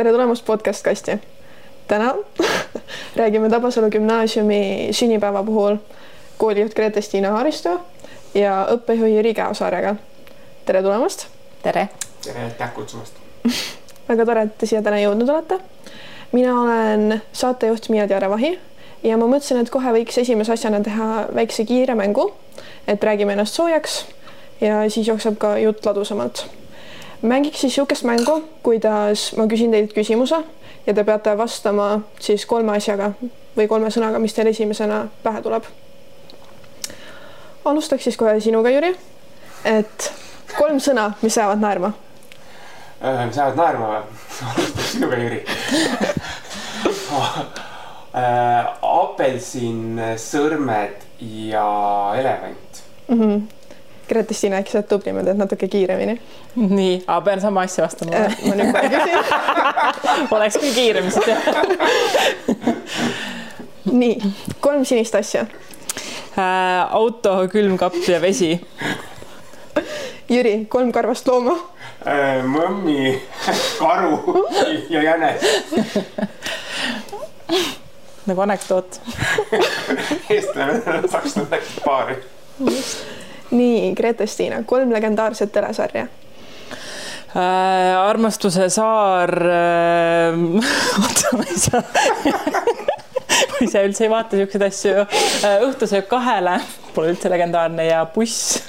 tere tulemast podcast kasti. täna räägime Tabasalu gümnaasiumi sünnipäeva puhul koolijuht Grete-Stiina Haristo ja õppejuhi Jüri Käosaarega. tere tulemast. tere. tere, aitäh kutsumast väga tore, et te siia täna jõudnud olete. mina olen saatejuht Miia Tearevahi ja ma mõtlesin, et kohe võiks esimese asjana teha väikse kiire mängu, et räägime ennast soojaks ja siis jookseb ka jutt ladusamalt mängiks siis niisugust mängu, kuidas ma küsin teilt küsimuse ja te peate vastama siis kolme asjaga või kolme sõnaga, mis teil esimesena pähe tuleb. alustaks siis kohe sinuga, Jüri. et kolm sõna, mis ajavad naerma. mis ajavad naerma või? alustaks sinuga, Jüri apelsin, sõrmed ja elevant mm. -hmm Grete-Stiina, äkki sa oled tublim ja teed natuke kiiremini? nii, aga pean sama asja vastama äh,? ma nüüd kohe küsin oleks küll kiirem siis jah. nii, kolm sinist asja äh,. auto, külmkapp ja vesi. Jüri, kolm karvast looma äh,. mõmmi, karu ja jänes nagu anekdoot eestlane, sakslane läksid paari. Nii, Grete-Stiina, kolm legendaarset telesarja äh,. armastuse saar äh,. oota, ma ei saa ma ise üldse ei vaata siukseid asju äh,. õhtusöök kahele, pole üldse legendaarne ja buss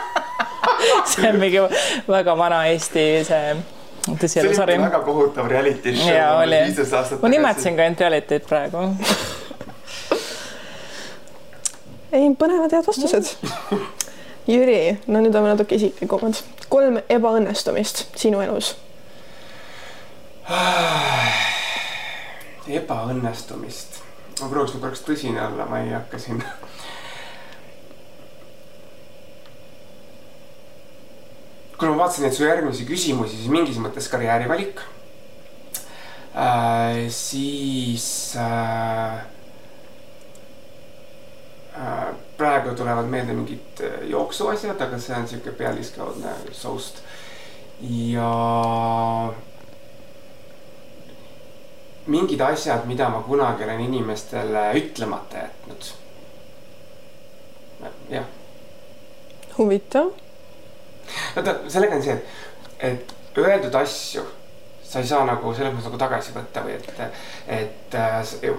see on mingi väga vana Eesti see tõsielusari. väga kohutav reality show. ma nimetasin ka ainult reality't praegu ei, põnevad head vastused. Jüri, no nüüd oleme natuke isiklikumad. kolm ebaõnnestumist sinu elus ebaõnnestumist, ma prooviks nüüd korraks tõsine olla, ma ei hakka siin. kui ma vaatasin neid su järgmisi küsimusi, siis mingis mõttes karjäärivalik äh,. siis äh, praegu tulevad meelde mingid äh, jooksuasjad, aga see on sihuke pealiskaudne soust. ja mingid asjad, mida ma kunagi olen inimestele ütlemata jätnud. jah. huvitav. vaata, sellega on see, et öeldud asju sa ei saa nagu selles mõttes nagu tagasi võtta või et, et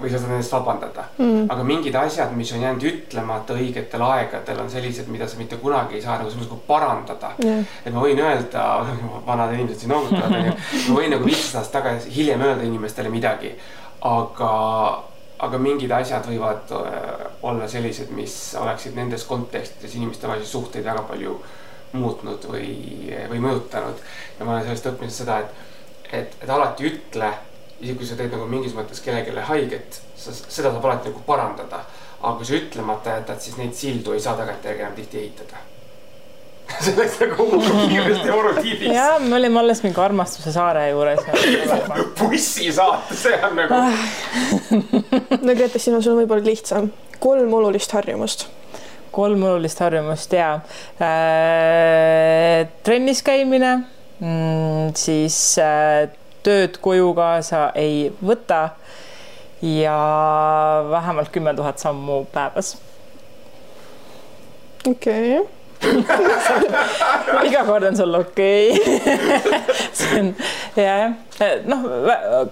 või sa saad nendest vabandada. Mm.. aga mingid asjad, mis on jäänud ütlemata õigetel aegadel, on sellised, mida sa mitte kunagi ei saa nagu selles mõttes nagu parandada. Yeah.. et ma võin öelda, vanad inimesed siin noogutavad onju, ma võin nagu viisteist aastat tagasi hiljem öelda inimestele midagi, aga aga mingid asjad võivad äh, olla sellised, mis oleksid nendes kontekstides inimeste vahelisi suhteid väga palju muutnud või, või mõjutanud. ja ma olen sellest õppinud seda, et et, et alati ütle, isegi kui sa teed nagu mingis mõttes kellelegi haiget, sa, seda saab alati nagu parandada. aga kui sa ütlemata jätad, siis neid sildu ei saa tagantjärgi enam tihti ehitada see läks nagu kiiresti orutiivis. ja me olime alles mingi armastuse saare juures bussisaate, see on nagu ah. no Grete, siin on sul võib-olla lihtsam, kolm olulist harjumust kolm olulist harjumust ja äh, trennis käimine siis äh, tööd koju kaasa ei võta ja vähemalt kümme tuhat sammu päevas. okei okay. iga kord on sul okei okay. see on jah, noh,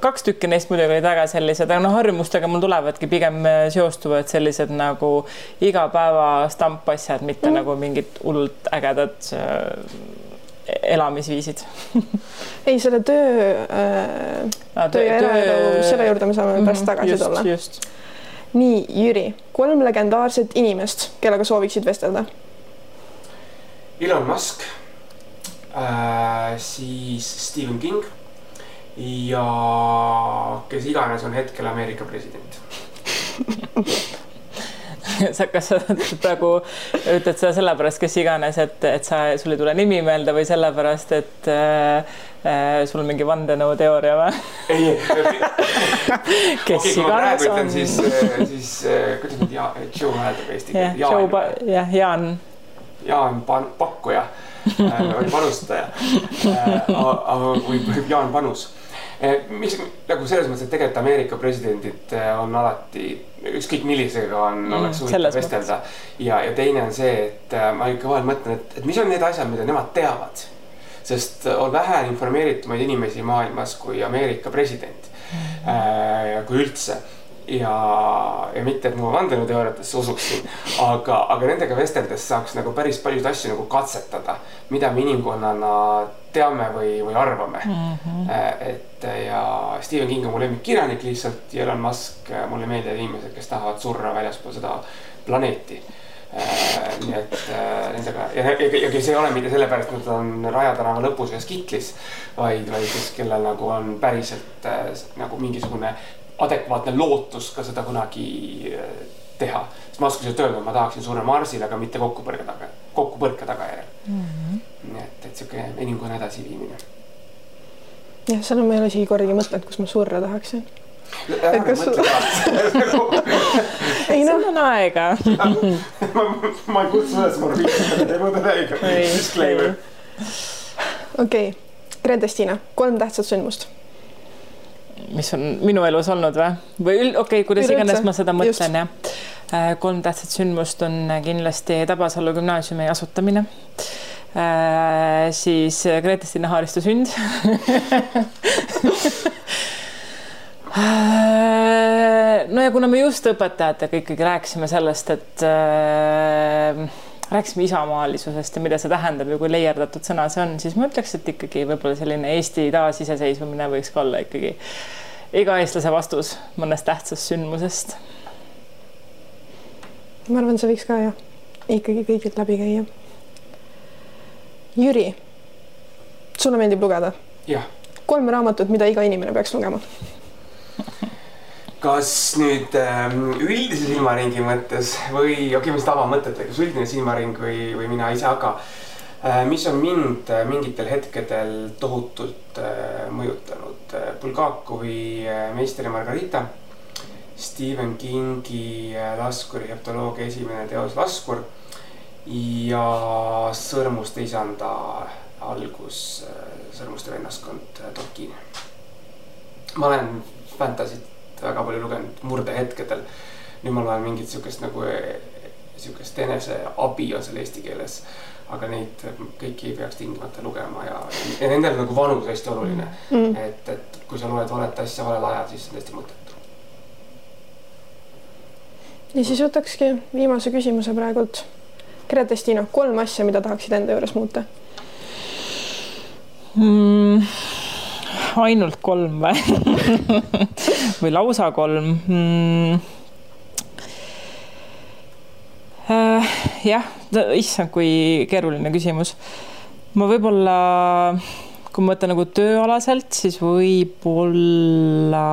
kaks tükki neist muidugi olid väga sellised, aga noh, harjumustega mul tulevadki pigem seostuvad sellised nagu igapäeva stampasjad, mitte mm. nagu mingid hullult ägedad elamisviisid ei, selle töö äh,, töö ja eraelu, selle juurde me saame mm -hmm, pärast tagasi just, tulla. just. nii, Jüri, kolm legendaarset inimest, kellega sooviksid vestelda? Elon Musk äh,, siis Stephen King ja kes iganes on hetkel Ameerika president sa, kas sa praegu ütled seda sellepärast, kes iganes, et, et sa, sul ei tule nimi meelde või sellepärast, et äh, äh sul mingi vandenõuteooria või? ei, kes okay, iganes on. siis, äh, siis äh, kuidas nüüd ja, Joe hääldab eesti keeles? jah, Jaan. Jaan pakkuja või panustaja. või Jaan Panus miks nagu selles mõttes, et tegelikult Ameerika presidendid on alati, ükskõik millisega on mm,, oleks huvitav vestelda. ja, ja teine on see, et ma ikka vahel mõtlen, et, et mis on need asjad, mida nemad teavad. sest on vähe informeeritumaid inimesi maailmas kui Ameerika president mm. -hmm. kui üldse ja, ja mitte, et ma vandenõuteooriatesse usuksin, aga, aga nendega vesteldes saaks nagu päris paljusid asju nagu katsetada, mida me inimkonnana teame või, või arvame mm. -hmm. et ja Stephen King on mu lemmikkirjanik lihtsalt ja Elon Musk, mulle meeldivad inimesed, kes tahavad surra väljaspool seda planeeti Äh, nii et äh, nendega ja, ja, ja see ei ole mitte sellepärast, et nad on Raja tänava lõpus ühes kitlis, vaid, vaid kes, kellel nagu on päriselt äh, nagu mingisugune adekvaatne lootus ka seda kunagi äh, teha. sest oskasin öelda, et ma tahaksin surra Marsil, aga mitte kokkupõrke taga, kokkupõrke tagajärjel mm. -hmm. nii et sihuke inimkonna edasiviimine. jah, seda ma ei ole isegi kordagi mõtelnud, kus ma surra tahaksin. et kas sul ei noh. on aega ma, ma ei kutsu üles morbiidsetele tegudele, disclaimer. okei okay., Grete-Stina, kolm tähtsat sündmust mis on minu elus olnud või, või okei okay,, kuidas iganes ma seda mõtlen, jah. Äh, kolm tähtsat sündmust on kindlasti Tabasalu gümnaasiumi asutamine äh,. Siis Grete-Stina Haaristu sünd äh, no ja kuna me just õpetajatega ikkagi rääkisime sellest, et äh, rääkisime isamaalisusest ja mida see tähendab ja kui leierdatud sõna see on, siis ma ütleks, et ikkagi võib-olla selline Eesti taasiseseisvumine võiks ka olla ikkagi iga eestlase vastus mõnest tähtsast sündmusest. ma arvan, see võiks ka jah, ikkagi kõigilt läbi käia. Jüri, sulle meeldib lugeda? jah. kolm raamatut, mida iga inimene peaks lugema kas nüüd ähm, üldise silmaringi mõttes või, okei okay,, mis tavamõtetega, kas üldine silmaring või, või mina ise, aga äh, mis on mind äh, mingitel hetkedel tohutult äh, mõjutanud äh,. Bulgakovi äh, Meister ja Margarita, Stephen Kingi äh, Laskuri heptoloogia esimene teos Laskur ja Sõrmuste isanda algus äh,, Sõrmuste vennaskond äh, Tolkien. ma olen fantasy't väga palju lugenud murdehetkedel. nüüd ma loen mingit sihukest nagu, sihukest eneseabi on seal eesti keeles. aga neid kõiki ei peaks tingimata lugema ja, ja nendel nagu vanus hästi oluline mm.. et, et kui sa loed valet asja valel ajal, siis on täiesti mõttetu. ja siis võtakski viimase küsimuse praegult. Grete-Stina, kolm asja, mida tahaksid enda juures muuta mm.? ainult kolm või või lausa kolm mm.? Äh, jah, issand, kui keeruline küsimus. ma võib-olla, kui ma mõtlen nagu tööalaselt, siis võib-olla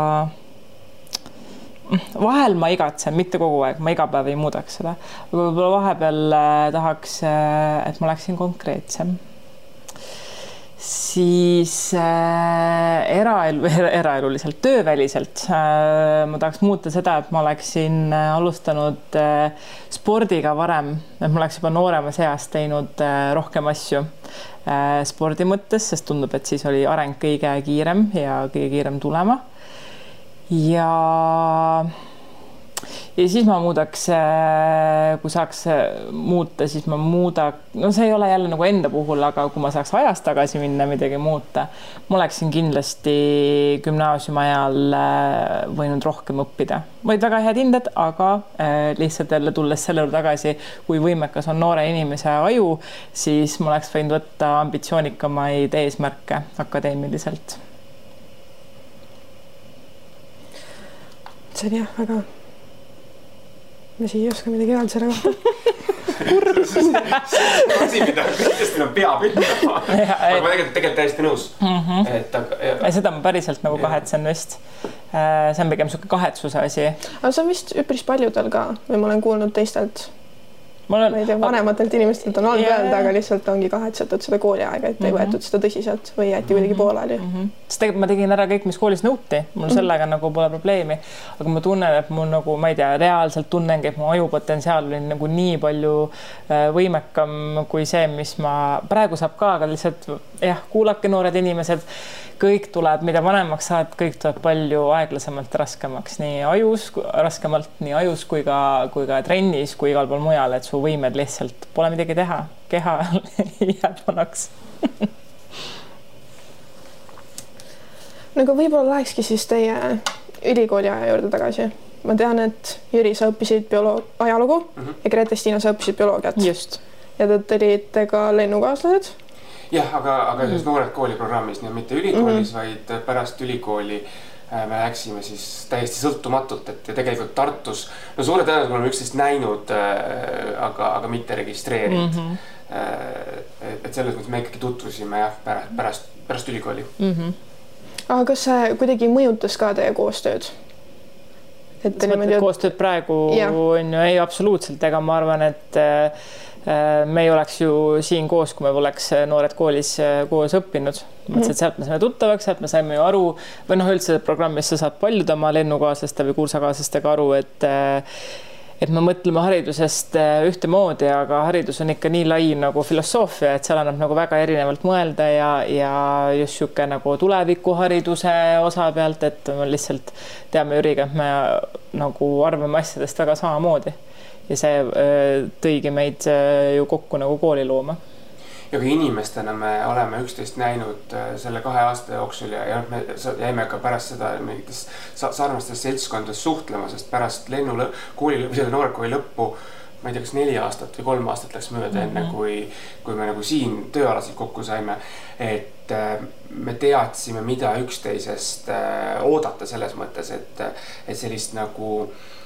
vahel ma igatsen, mitte kogu aeg, ma iga päev ei muudaks seda, võib-olla vahepeal äh, tahaks, äh, et ma oleksin konkreetsem. Siis äh, eraelu, eraeluliselt, tööväliselt äh, ma tahaks muuta seda, et ma oleksin äh, alustanud äh, spordiga varem, et ma oleks juba nooremas eas teinud äh, rohkem asju äh, spordi mõttes, sest tundub, et siis oli areng kõige kiirem ja kõige kiirem tulema. Ja ja siis ma muudaks, äh, kui saaks äh, muuta, siis ma muuda, no see ei ole jälle nagu enda puhul, aga kui ma saaks ajas tagasi minna, midagi muuta, ma oleksin kindlasti gümnaasiumi ajal äh, võinud rohkem õppida. olid väga head hinded, aga lihtsalt jälle tulles selle juurde tagasi, kui võimekas on noore inimese aju, siis ma oleks võinud võtta ambitsioonikamaid eesmärke akadeemiliselt. See on jah, väga ma siin ei oska midagi öelda selle kohta kurb. asi, mida kindlasti on pea pihta. aga ma tegelikult, tegelikult täiesti nõus mm. -hmm. et aga. seda ma päriselt nagu kahetsen vist. Äh, see on pigem sihuke kahetsuse asi. aga see on vist üpris paljudel ka või ma olen kuulnud teistelt ma olen. ma ei tea, vanematelt inimestelt on yeah. öelda, aga lihtsalt ongi kahetsetud seda kooliaega, et mm -hmm. ei mhm. võetud seda tõsiselt või jäeti kuidagi mm -hmm. pooleli mm. -hmm. sest tegelikult ma tegin ära kõik, mis koolis nõuti, mul mm -hmm. sellega nagu pole probleemi. aga ma tunnen, et mul nagu, ma ei tea, reaalselt tunnengi, et mu ajupotentsiaal oli nagu nii palju äh, võimekam kui see, mis ma praegu saab ka, aga lihtsalt jah, kuulake, noored inimesed kõik tuleb, mida vanemaks saad, kõik tuleb palju aeglasemalt ja raskemaks nii ajus, raskemalt nii ajus kui ka, kui ka trennis, kui igal pool mujal, et su võimed lihtsalt pole midagi teha, keha jääb vanaks no aga võib-olla lähekski siis teie ülikooli aja juurde tagasi. ma tean, et Jüri, sa õppisid bioloog, ajalugu mm -hmm. ja Grete-Stiina, sa õppisid bioloogiat. just. ja te olite ka lennukaaslased jah, aga, aga selles mm. Noored Kooli programmis, nii et mitte ülikoolis mm, -hmm. vaid pärast ülikooli äh, me läksime siis täiesti sõltumatult, et ja tegelikult Tartus, no suure tõenäosusega oleme üksteist näinud äh,, aga, aga mitte registreerinud mm. -hmm. et, et selles mõttes me ikkagi tutvusime jah, pärast, pärast, pärast ülikooli mm. -hmm. aga kas see kuidagi mõjutas ka teie koostööd? et niimoodi. koostööd praegu on ju, ei absoluutselt, ega ma arvan, et me ei oleks ju siin koos, kui me poleks äh, noored koolis äh, koos õppinud. mõtlesin, et sealt me saime tuttavaks, sealt me saime ju aru või noh, üldse programmis sa saad paljude oma lennukaaslaste või kursakaaslastega aru, et et me mõtleme haridusest ühtemoodi, aga haridus on ikka nii lai nagu filosoofia, et seal annab nagu väga erinevalt mõelda ja, ja just niisugune nagu tulevikuhariduse osa pealt, et me lihtsalt teame Jüriga, et me nagu arvame asjadest väga samamoodi ja see äh, tõigi meid äh, ju kokku nagu kooli looma ja ka inimestena me oleme üksteist näinud äh, selle kahe aasta jooksul ja, ja me jäime ka pärast seda mingites sarnastes seltskondades suhtlema, sest pärast lennu kooli, selle noorkooli lõppu ma ei tea, kas neli aastat või kolm aastat läks mööda mm -hmm. enne, kui, kui me nagu siin tööalaselt kokku saime. et me teadsime, mida üksteisest oodata selles mõttes, et, et sellist nagu äh,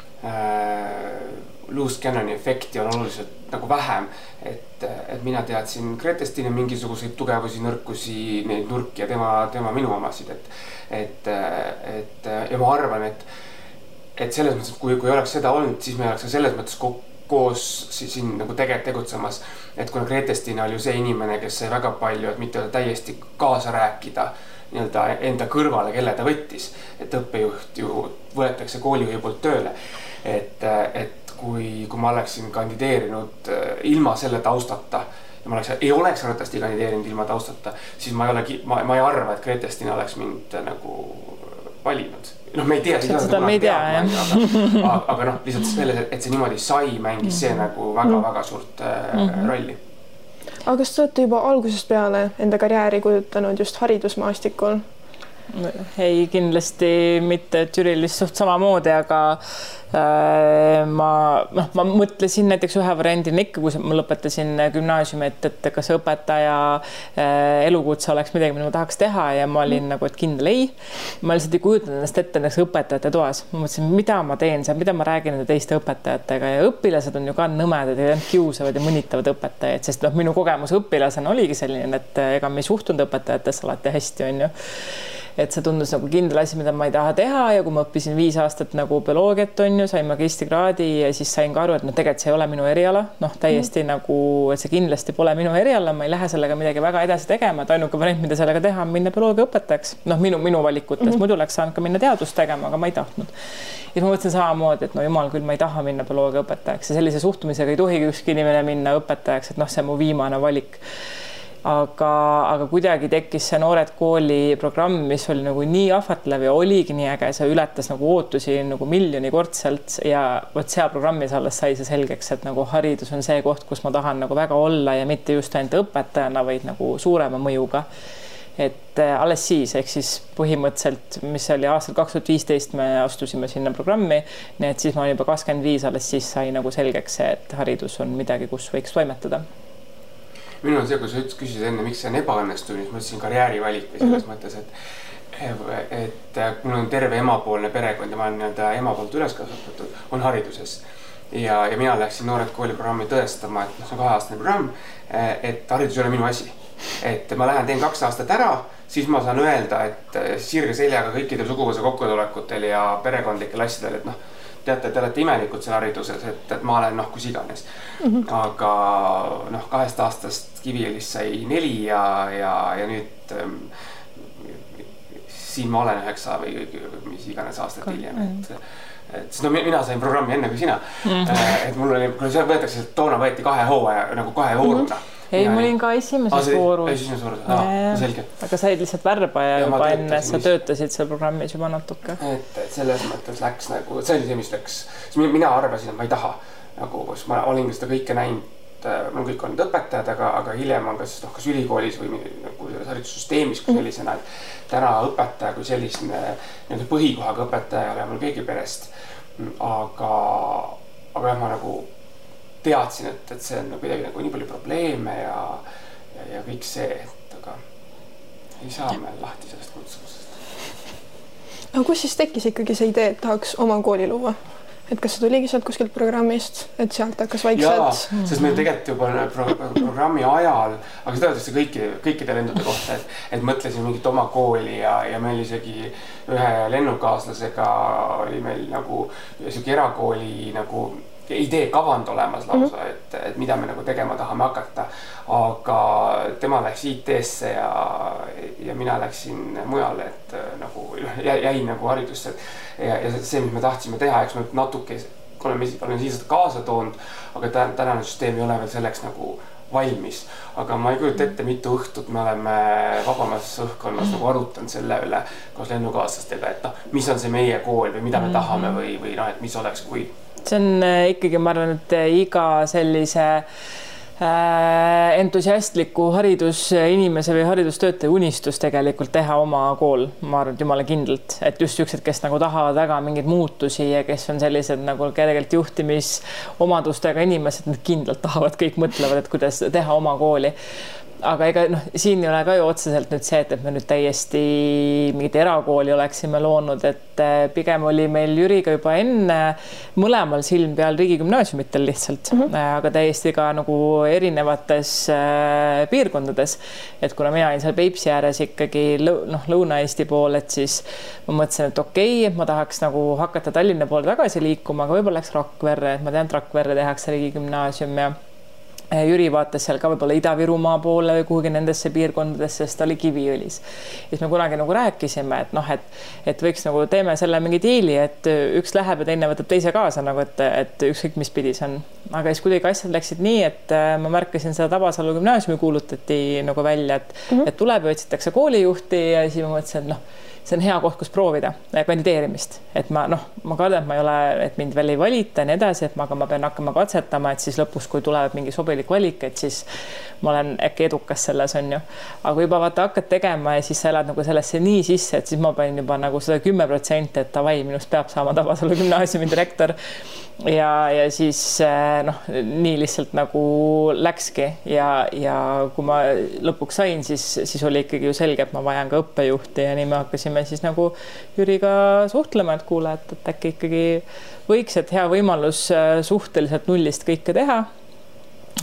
loose cannon'i efekti on oluliselt nagu vähem. et, et mina teadsin Gretestini mingisuguseid tugevusi, nõrkusi, neid nurki ja tema, tema minu omasid, et, et, et ja ma arvan, et, et selles mõttes, et kui, kui oleks seda olnud, siis me oleks ka selles mõttes koos siin nagu tegelikult tegutsemas. et kuna Gretestina oli ju see inimene, kes sai väga palju, et mitte täiesti kaasa rääkida nii-öelda enda kõrvale, kelle ta võttis. et õppejuht ju võetakse koolijuhi poolt tööle. Et, kui, kui ma oleksin kandideerinud äh, ilma selle taustata ja ma oleks, ei oleks arvatavasti kandideerinud ilma taustata, siis ma ei ole, ma, ma ei arva, et Gretestina oleks mind äh, nagu valinud. noh, me ei tea. seda me ei tea, jah. aga, aga noh, lihtsalt selles, et see niimoodi sai, mängis see mhm. nagu väga-väga suurt äh, mm -hmm. rolli. aga kas te olete juba algusest peale enda karjääri kujutanud just haridusmaastikul? Ei, kindlasti mitte, et Jüril vist suht samamoodi, aga Äh, ma noh, ma mõtlesin näiteks ühe variandina ikka, kui ma lõpetasin gümnaasiumi, et, et kas õpetaja äh, elukutse oleks midagi, mida ma tahaks teha ja ma olin mm. nagu, et kindel ei. ma lihtsalt ei kujutanud ennast ette näiteks õpetajate toas, ma mõtlesin, mida ma teen seal, mida ma räägin nende teiste õpetajatega ja õpilased on ju ka nõmedad ja kiusavad ja mõnitavad õpetajaid, sest noh, minu kogemus õpilasena oligi selline, et ega me ei suhtunud õpetajatesse alati hästi, onju et see tundus nagu kindel asi, mida ma ei taha teha ja kui ma õppisin viis aastat nagu bioloogiat on ju, sain magistrikraadi ja siis sain ka aru, et noh, tegelikult see ei ole minu eriala, noh, täiesti mm. nagu, et see kindlasti pole minu eriala, ma ei lähe sellega midagi väga edasi tegema, et ainuke variant, mida sellega teha, on minna bioloogiaõpetajaks. noh, minu, minu valikutest mm, -hmm. muidu oleks saanud ka minna teadust tegema, aga ma ei tahtnud. ja siis ma mõtlesin samamoodi, et no jumal küll, ma ei taha minna bioloogiaõpetajaks ja sellise suhtumisega ei tohigi ükski inimene minna õpetajaks, et noh, see on mu viimane valik aga, aga kuidagi tekkis see Noored Kooli programm, mis oli nagu nii ahvatlev ja oligi nii äge, see ületas nagu ootusi nagu miljonikordselt ja vot seal programmis alles sai see selgeks, et nagu haridus on see koht, kus ma tahan nagu väga olla ja mitte just ainult õpetajana, vaid nagu suurema mõjuga. Et äh, alles siis, ehk siis põhimõtteliselt, mis oli aastal kaks tuhat viisteist, me astusime sinna programmi, nii et siis ma olin juba kakskümmend viis, alles siis sai nagu selgeks see, et haridus on midagi, kus võiks toimetada minul on see, kui sa küsisid enne, miks see on ebaõnnestunud, siis ma ütlesin karjäärivalik või selles mm -hmm. mõttes, et et mul on terve emapoolne perekond ja ma olen nii-öelda ema poolt üles kasvatatud, on hariduses. ja, ja mina läksin Noored Kooli programmi tõestama, et noh, see on kaheaastane programm, et haridus ei ole minu asi. et ma lähen, teen kaks aastat ära, siis ma saan öelda, et sirge seljaga kõikidel suguvõsa kokkutulekutel ja perekondlikel asjadel, et noh teate, te olete imelikud seal hariduses, et, et ma olen noh, kus iganes mm. -hmm. aga noh, kahest aastast Kiviõlis sai neli ja, ja, ja nüüd ähm, siin ma olen üheksa või mis iganes aastat hiljem, et et siis no mina sain programmi enne kui sina mm. -hmm. et mul oli, kui see võetakse, toona võeti kahe hooaja nagu kahe vooruna mm. -hmm ei, ma olin ka esimeses voorus. esimeses voorus, aa, selge. aga sa olid lihtsalt värbaja ja juba enne, sa töötasid seal programmis juba natuke. et, et selles mõttes läks nagu, see oli see, mis läks, mina arvasin, et ma ei taha nagu, sest ma olingi seda kõike näinud mul kõik olnud õpetajad, aga, aga hiljem on kas noh, kas ülikoolis või nagu haridussüsteemis kui mhm. sellisena, et täna õpetaja kui selline nii-öelda põhikohaga õpetaja ei ole mul keegi perest. aga, aga jah, ma nagu teadsin, et, et see on nagu kuidagi nagu nii palju probleeme ja, ja, ja kõik see, et aga ei saa me lahti sellest kutsumusest. aga kus siis tekkis ikkagi see idee, et tahaks oma kooli luua? et kas see tuligi sealt kuskilt programmist, et sealt hakkas vaikselt? sest meil tegelikult juba pro programmi ajal, aga seda öeldakse kõiki, kõikide lendude kohta, et, et mõtlesime mingit oma kooli ja, ja meil isegi ühe lennukaaslasega oli meil nagu sihuke erakooli nagu idee kavand olemas lausa mm, -hmm. et, et mida me nagu tegema tahame hakata. aga tema läks IT-sse ja, ja mina läksin mujale, et nagu jäin nagu haridusse. ja, ja see, mis me tahtsime teha, eks me natuke oleme, olen siia seda kaasa toonud, aga tänane süsteem ei ole veel selleks nagu valmis. aga ma ei kujuta ette, mitu õhtut me oleme vabamas õhkkonnas nagu arutanud selle üle koos lennukaaslastega, et noh, mis on see meie kool või mida me tahame või, või noh, et mis oleks, kui see on äh, ikkagi, ma arvan, et äh, iga sellise entusiastliku haridusinimese või haridustöötaja unistus tegelikult teha oma kool, ma arvan, et jumala kindlalt, et just siuksed, kes nagu tahavad väga mingeid muutusi ja kes on sellised nagu tegelikult juhtimisomadustega inimesed, nad kindlalt tahavad, kõik mõtlevad, et kuidas teha oma kooli aga ega noh, siin ei ole ka ju otseselt nüüd see, et, et me nüüd täiesti mingit erakooli oleksime loonud, et äh, pigem oli meil Jüriga juba enne mõlemal silm peal riigigümnaasiumitel lihtsalt mm, -hmm. aga täiesti ka nagu erinevates äh, piirkondades. et kuna mina olin seal Peipsi ääres ikkagi noh, Lõuna-Eesti pool, et siis ma mõtlesin, et okei okay,, ma tahaks nagu hakata Tallinna poole tagasi liikuma, aga võib-olla läks Rakverre, et ma tean, et Rakverre tehakse riigigümnaasium ja Eh, Jüri vaatas seal ka võib-olla Ida-Virumaa poole või kuhugi nendesse piirkondadesse, sest ta oli Kiviõlis. siis me kunagi nagu rääkisime, et noh, et, et võiks nagu teeme selle mingi diili, et üks läheb ja teine võtab teise kaasa nagu, et, et ükskõik mis pidi see on. aga siis kuidagi asjad läksid nii, et äh, ma märkasin seda Tabasalu gümnaasiumi kuulutati nagu välja, et mm, -hmm. et tuleb ja otsitakse koolijuhti ja siis ma mõtlesin, et noh see on hea koht, kus proovida kandideerimist, et ma noh, ma kardan, et ma ei ole, et mind veel ei valita ja nii edasi, et ma, aga ma pean hakkama katsetama, et siis lõpus, kui tuleb mingi sobilik valik, et siis ma olen äkki edukas selles on ju. aga kui juba vaata hakkad tegema ja siis sa elad nagu sellesse nii sisse, et siis ma panin juba nagu seda kümme protsenti, et davai, minust peab saama Tabasalu gümnaasiumi direktor. Ja, ja siis eh, noh, nii lihtsalt nagu läkski. Ja, ja kui ma lõpuks sain, siis, siis oli ikkagi ju selge, et ma vajan ka õppejuhti ja nii me hakkasime siis nagu Jüriga suhtlema, et kuule, et, et äkki ikkagi võiks, et hea võimalus eh, suhteliselt nullist kõike teha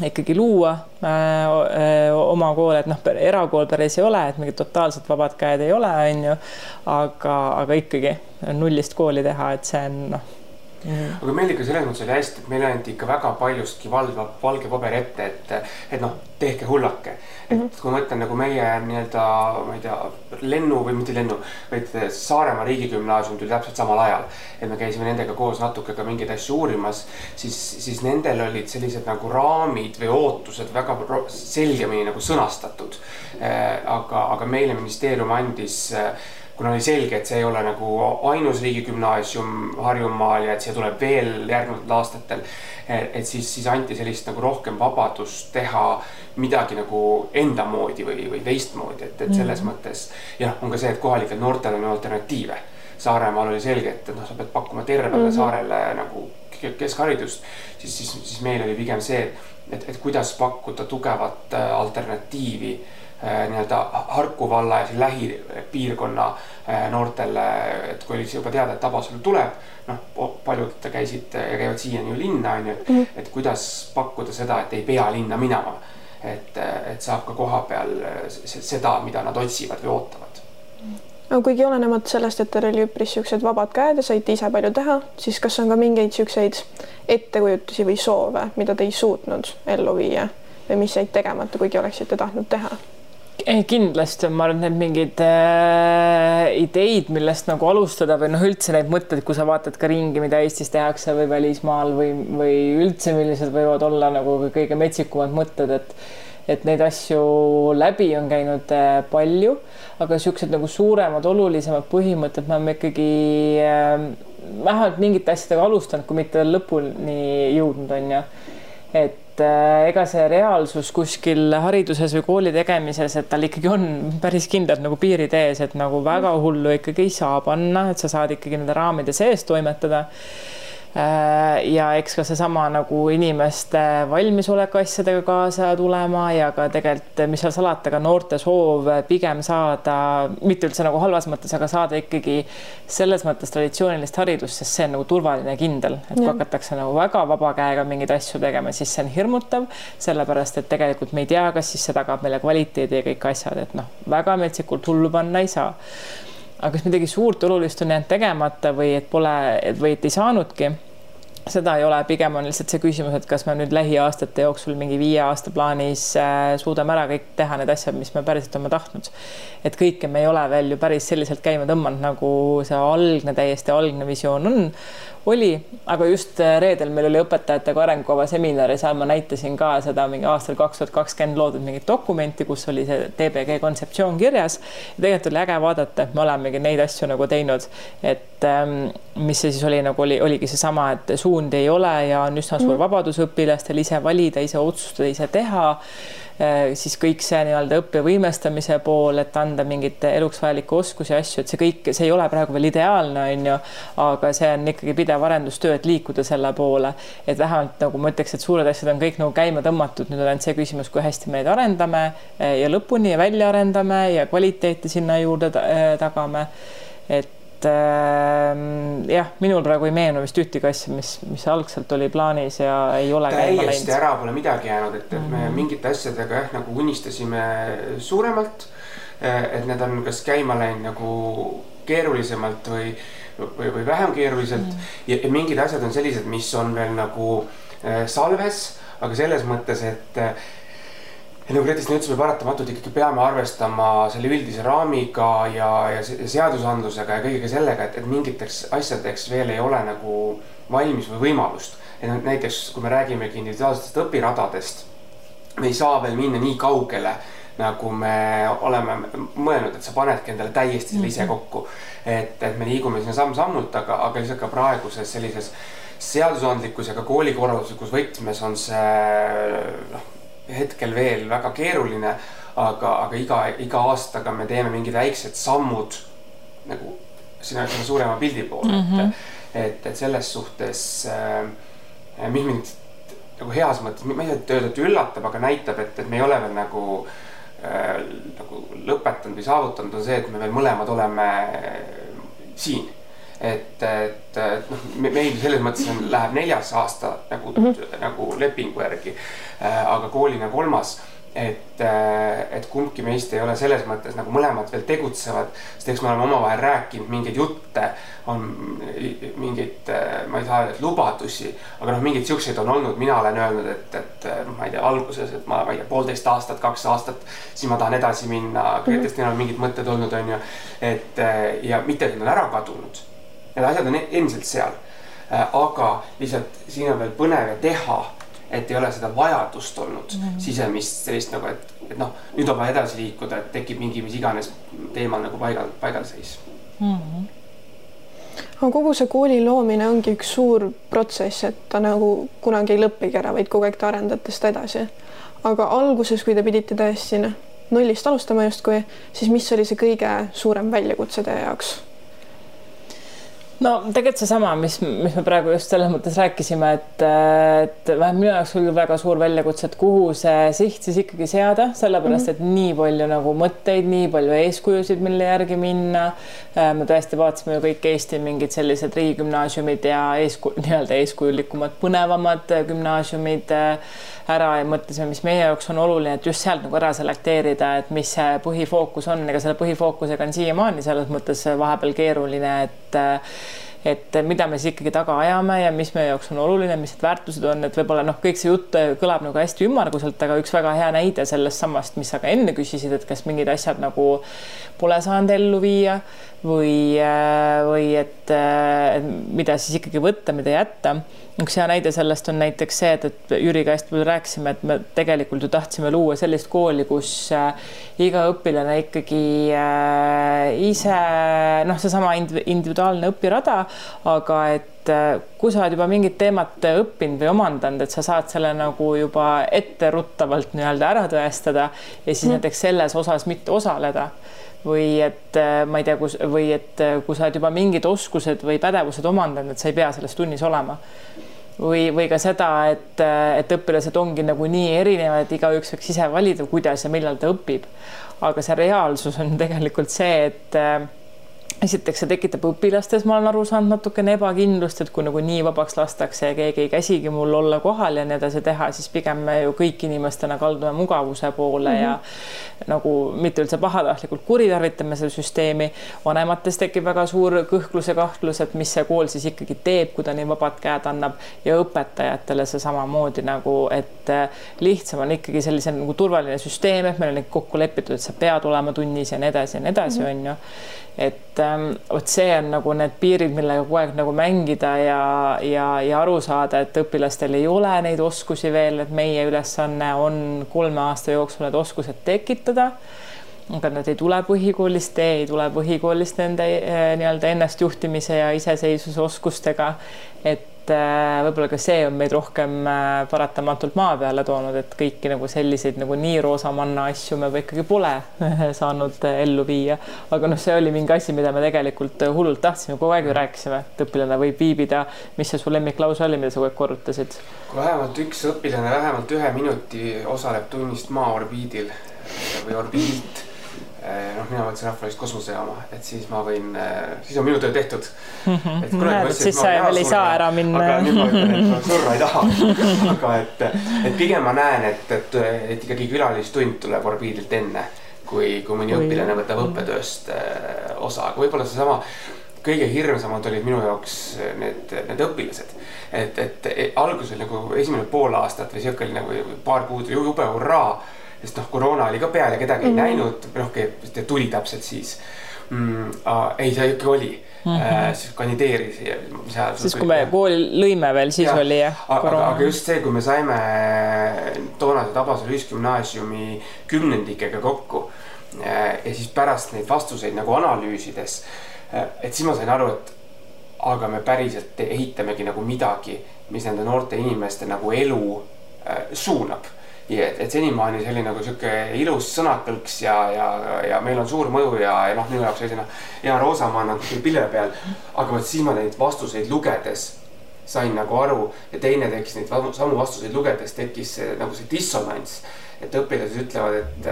ikkagi luua äh, oma koole, et noh, erakool päris ei ole, et mingid totaalselt vabad käed ei ole, on ju, aga, aga ikkagi nullist kooli teha, et see on noh. Aga meil ikka selles mõttes oli hästi, et meile anti ikka väga paljustki valdav valge paber ette, et, et noh, tehke hullake. et mm -hmm. kui ma mõtlen nagu meie nii-öelda, ma ei tea, lennu või mitte lennu, vaid Saaremaa riigigümnaasium tuli täpselt samal ajal. et me käisime nendega koos natuke ka mingeid asju uurimas, siis, siis nendel olid sellised nagu raamid või ootused väga selgemini nagu sõnastatud. Äh, aga, aga meile ministeerium andis äh, kuna oli selge, et see ei ole nagu ainus riigigümnaasium Harjumaal ja et siia tuleb veel järgnevatel aastatel. et siis, siis anti sellist nagu rohkem vabadust teha midagi nagu enda moodi või, või teistmoodi, et, et selles mm. mõttes. jah, on ka see, et kohalikel noortel on alternatiive. Saaremaal oli selge, et, noh, sa pead pakkuma tervele mm -hmm. saarele nagu keskharidust, siis, siis, siis meil oli pigem see, et, et kuidas pakkuda tugevat äh, alternatiivi nii-öelda Harku valla ja siin lähipiirkonna äh, noortele, et kui oli juba teada, et Tabasalu tuleb, noh, paljud käisid ja käivad siiani ju linna, on ju, mhm. et kuidas pakkuda seda, et ei pea linna minema. et, et saab ka koha peal seda, mida nad otsivad või ootavad no kuigi olenemata sellest, et teil oli üpris siuksed vabad käed ja saite ise palju teha, siis kas on ka mingeid siukseid ettekujutusi või soove, mida te ei suutnud ellu viia või mis jäid tegemata, kuigi oleksite tahtnud teha? Kindlasti on, ma arvan, need mingid äh, ideid, millest nagu alustada või noh, üldse neid mõtteid, kui sa vaatad ka ringi, mida Eestis tehakse või välismaal või, või üldse, millised võivad olla nagu kõige metsikumad mõtted, et et neid asju läbi on käinud äh, palju, aga niisugused nagu suuremad, olulisemad põhimõtted me oleme ikkagi äh, vähemalt mingite asjadega alustanud, kui mitte lõpuni jõudnud, on ju. et äh, ega see reaalsus kuskil hariduses või kooli tegemises, et tal ikkagi on päris kindlalt nagu piirid ees, et nagu väga hullu ikkagi ei saa panna, et sa saad ikkagi nende raamide sees toimetada ja eks ka seesama nagu inimeste valmisolek asjadega kaasa tulema ja ka tegelikult, mis seal salata, ka noorte soov pigem saada, mitte üldse nagu halvas mõttes, aga saada ikkagi selles mõttes traditsioonilist haridust, sest see on nagu turvaline ja kindel, et kui hakatakse nagu väga vaba käega mingeid asju tegema, siis see on hirmutav, sellepärast et tegelikult me ei tea, kas siis see tagab meile kvaliteedi ja kõik asjad, et noh, väga metsikult hullu panna ei saa aga kas midagi suurt olulist on jäänud tegemata või et pole või et ei saanudki seda ei ole, pigem on lihtsalt see küsimus, et kas me nüüd lähiaastate jooksul mingi viie aasta plaanis äh, suudame ära kõik teha need asjad, mis me päriselt oleme tahtnud. et kõike me ei ole veel ju päris selliselt käima tõmmanud, nagu see algne, täiesti algne visioon on oli, aga just äh, reedel meil oli õpetajatega arengukava seminar ja seal ma näitasin ka seda mingi aastal kaks tuhat kakskümmend loodud mingit dokumenti, kus oli see TBG kontseptsioon kirjas. ja tegelikult oli äge vaadata, et me olemegi neid asju nagu teinud, et ähm, mis see siis oli nagu oli, oligi seesama, et suundi ei ole ja on üsna suur mhm. vabadus õpilastel ise valida, ise otsustada, ise teha Äh, siis kõik see nii-öelda õppe võimestamise pool, et anda mingeid eluks vajalikke oskusi, asju, et see kõik, see ei ole praegu veel ideaalne, on ju, aga see on ikkagi pidev arendustöö, et liikuda selle poole, et vähemalt nagu ma ütleks, et suured asjad on kõik nagu käima tõmmatud, nüüd on ainult see küsimus, kui hästi me neid arendame äh, ja lõpuni ja välja arendame ja kvaliteeti sinna juurde äh, tagame. et et äh, jah, minul praegu ei meenu vist ühtegi asja, mis, mis algselt oli plaanis ja ei ole täiesti ära pole midagi jäänud, et, et me mhm. mingite asjadega jah, nagu unistasime suuremalt. Äh, et need on kas käima läinud nagu keerulisemalt või, või, või vähem keeruliselt mm. ja, ja mingid asjad on sellised, mis on veel nagu äh, salves, aga selles mõttes, et äh, ja nagu Gretis ütles, me paratamatult ikkagi peame arvestama selle üldise raamiga ja, ja seadusandlusega ja kõigega sellega, et, et mingiteks asjadeks veel ei ole nagu valmis või võimalust. et näiteks, kui me räägimegi individuaalsetest õpiradadest, me ei saa veel minna nii kaugele, nagu me oleme mõelnud, et sa panedki endale täiesti selle ise mhm. kokku. et, et me liigume sinna samm-sammult, aga, aga lihtsalt ka praeguses sellises seadusandlikus ja ka koolikorralduslikus võtmes on see noh hetkel veel väga keeruline, aga, aga iga, iga aastaga me teeme mingid väiksed sammud nagu sinna, sinna suurema pildi poole mm, -hmm. et, mhm. et, et selles suhtes äh,, mis mind nagu heas mõttes, ma ei saa öelda, et üllatab, aga näitab, et, et me ei ole veel nagu äh,, nagu lõpetanud või saavutanud, on see, et me veel mõlemad oleme siin et, et, et noh, meil selles mõttes on, läheb neljas aasta nagu mm, -hmm. nagu lepingu järgi äh,. aga koolina kolmas et, äh, et kumbki meist ei ole selles mõttes nagu mõlemad veel tegutsevad, sest eks me oleme omavahel rääkinud mingeid jutte, on mingeid, äh, ma ei saa öelda, et lubadusi, aga noh, mingeid siukseid on olnud, mina olen öelnud, et, et noh, ma ei tea, alguses, et ma, ma ei tea, poolteist aastat, kaks aastat, siis ma tahan edasi minna, Gretestil on mingid mõtted olnud, on ju, et ja mitte, et need on ära kadunud. Need asjad on endiselt seal. Äh, aga lihtsalt siin on veel põnev ja teha, et ei ole seda vajadust olnud mm -hmm. sisemist sellist nagu, et, et noh, nüüd on vaja edasi liikuda, et tekib mingi mis iganes teemal nagu paigal, paigalseis mm. -hmm aga kogu see kooli loomine ongi üks suur protsess, et ta nagu kunagi ei lõppegi ära, vaid kogu aeg te arendate seda edasi. aga alguses, kui te pidite tõesti noh, nullist alustama justkui, siis mis oli see kõige suurem väljakutse teie jaoks? No tegelikult seesama, mis, mis me praegu just selles mõttes rääkisime, et, et vähemalt minu jaoks oli väga suur väljakutse, et kuhu see siht siis ikkagi seada, sellepärast et nii palju nagu mõtteid, nii palju eeskujusid, mille järgi minna. Äh, me tõesti vaatasime ju kõik Eesti mingid sellised riigigümnaasiumid ja eesku-, nii-öelda eeskujulikumad, põnevamad gümnaasiumid äh, ära ja mõtlesime, mis meie jaoks on oluline, et just sealt nagu ära selekteerida, et mis see põhifookus on, ega selle põhifookusega on siiamaani selles mõttes vahepeal keeruline, et et mida me siis ikkagi taga ajame ja mis meie jaoks on oluline, mis need väärtused on, et võib-olla noh, kõik see jutt kõlab nagu hästi ümmarguselt, aga üks väga hea näide sellest samast, mis sa ka enne küsisid, et kas mingid asjad nagu pole saanud ellu viia või, või et, et mida siis ikkagi võtta, mida jätta üks hea näide sellest on näiteks see, et, et Jüriga hästi palju rääkisime, et me tegelikult ju tahtsime luua sellist kooli, kus äh, iga õpilane ikkagi äh, ise noh, seesama individuaalne õpirada, aga et äh, kui sa oled juba mingit teemat õppinud või omandanud, et sa saad selle nagu juba etteruttavalt nii-öelda ära tõestada ja siis mm. näiteks selles osas mitte osaleda või et ma ei tea, kus või et kui sa oled juba mingid oskused või pädevused omandanud, et sa ei pea selles tunnis olema või, või ka seda, et, et õpilased ongi nagu nii erinevad, igaüks võiks ise valida, kuidas ja millal ta õpib. aga see reaalsus on tegelikult see, et esiteks see tekitab õpilastes, ma olen aru saanud, natukene ebakindlust, et kui nagu nii vabaks lastakse ja keegi ei käsigi mul olla kohal ja nii edasi teha, siis pigem me ju kõik inimestena kaldume mugavuse poole mm -hmm. ja mhm. nagu mitte üldse pahatahtlikult kuritarvitame seda süsteemi. vanemates tekib väga suur kõhklus ja kahtlus, et mis see kool siis ikkagi teeb, kui ta nii vabad käed annab ja õpetajatele see samamoodi nagu, et lihtsam on ikkagi sellise nagu turvaline süsteem, et meil on kokku lepitud, et sa pead olema tunnis ja nii edasi ja nii edasi, mhm. on ju et ähm, vot see on nagu need piirid, millega kogu aeg nagu mängida ja, ja, ja aru saada, et õpilastel ei ole neid oskusi veel, et meie ülesanne on kolme aasta jooksul need oskused tekitada aga nad ei tule põhikoolist, ei tule põhikoolist nende äh, nii-öelda ennastjuhtimise ja iseseisvuse oskustega. et et äh, võib-olla ka see on meid rohkem äh, paratamatult maa peale toonud, et kõiki nagu selliseid nagu nii roosamanna asju me ikkagi pole saanud äh, ellu viia. aga noh, see oli mingi asi, mida me tegelikult hullult tahtsime, kogu aeg ju rääkisime, et õpilane võib viibida. mis see su lemmiklause oli, mida sa kogu aeg korrutasid? kui vähemalt üks õpilane vähemalt ühe minuti osaleb tunnist maa orbiidil või orbiidilt noh, mina mõtlesin rahvusvahelist kosmosejaama, et siis ma võin, eh, siis on minu töö tehtud. Mhm. et kunagi mõtlesin, et ma veel ei saa ära minna. aga nüüd ma ütlen, et ma surra ei taha. aga et, et pigem ma näen, et, et, et ikkagi külalistund tuleb orbiidilt enne, kui, kui mõni või... õpilane võtab õppetööst äh, osa, aga võib-olla seesama kõige hirmsamad olid minu jaoks need, need õpilased. et, et alguses nagu esimene pool aastat või sihuke oli nagu paar kuud jube hurraa sest noh, koroona oli ka peal ja kedagi mm -hmm. ei mhm. näinud, noh, tuli täpselt siis mm,. ei, see ikka oli mm, -hmm. äh, siis kandideeris siis, kui me kooli lõime veel, siis ja, oli jah. aga, aga just see, kui me saime toonase Tabasalu ühisgümnaasiumi kümnendikega kokku äh, ja siis pärast neid vastuseid nagu analüüsides, äh, et siis ma sain aru, et aga me päriselt ehitamegi nagu midagi, mis nende noorte inimeste nagu elu äh, suunab ja et, et senimaani see oli nagu sihuke ilus sõnakõlks ja, ja, ja meil on suur mõju ja, ja noh, minu jaoks oli selline hea roosamaa nagu pille peal. aga vot siis ma neid vastuseid lugedes sain nagu aru ja teine tekkis neid samu vastuseid lugedes tekkis see, nagu see dissonants. et õpilased ütlevad, et,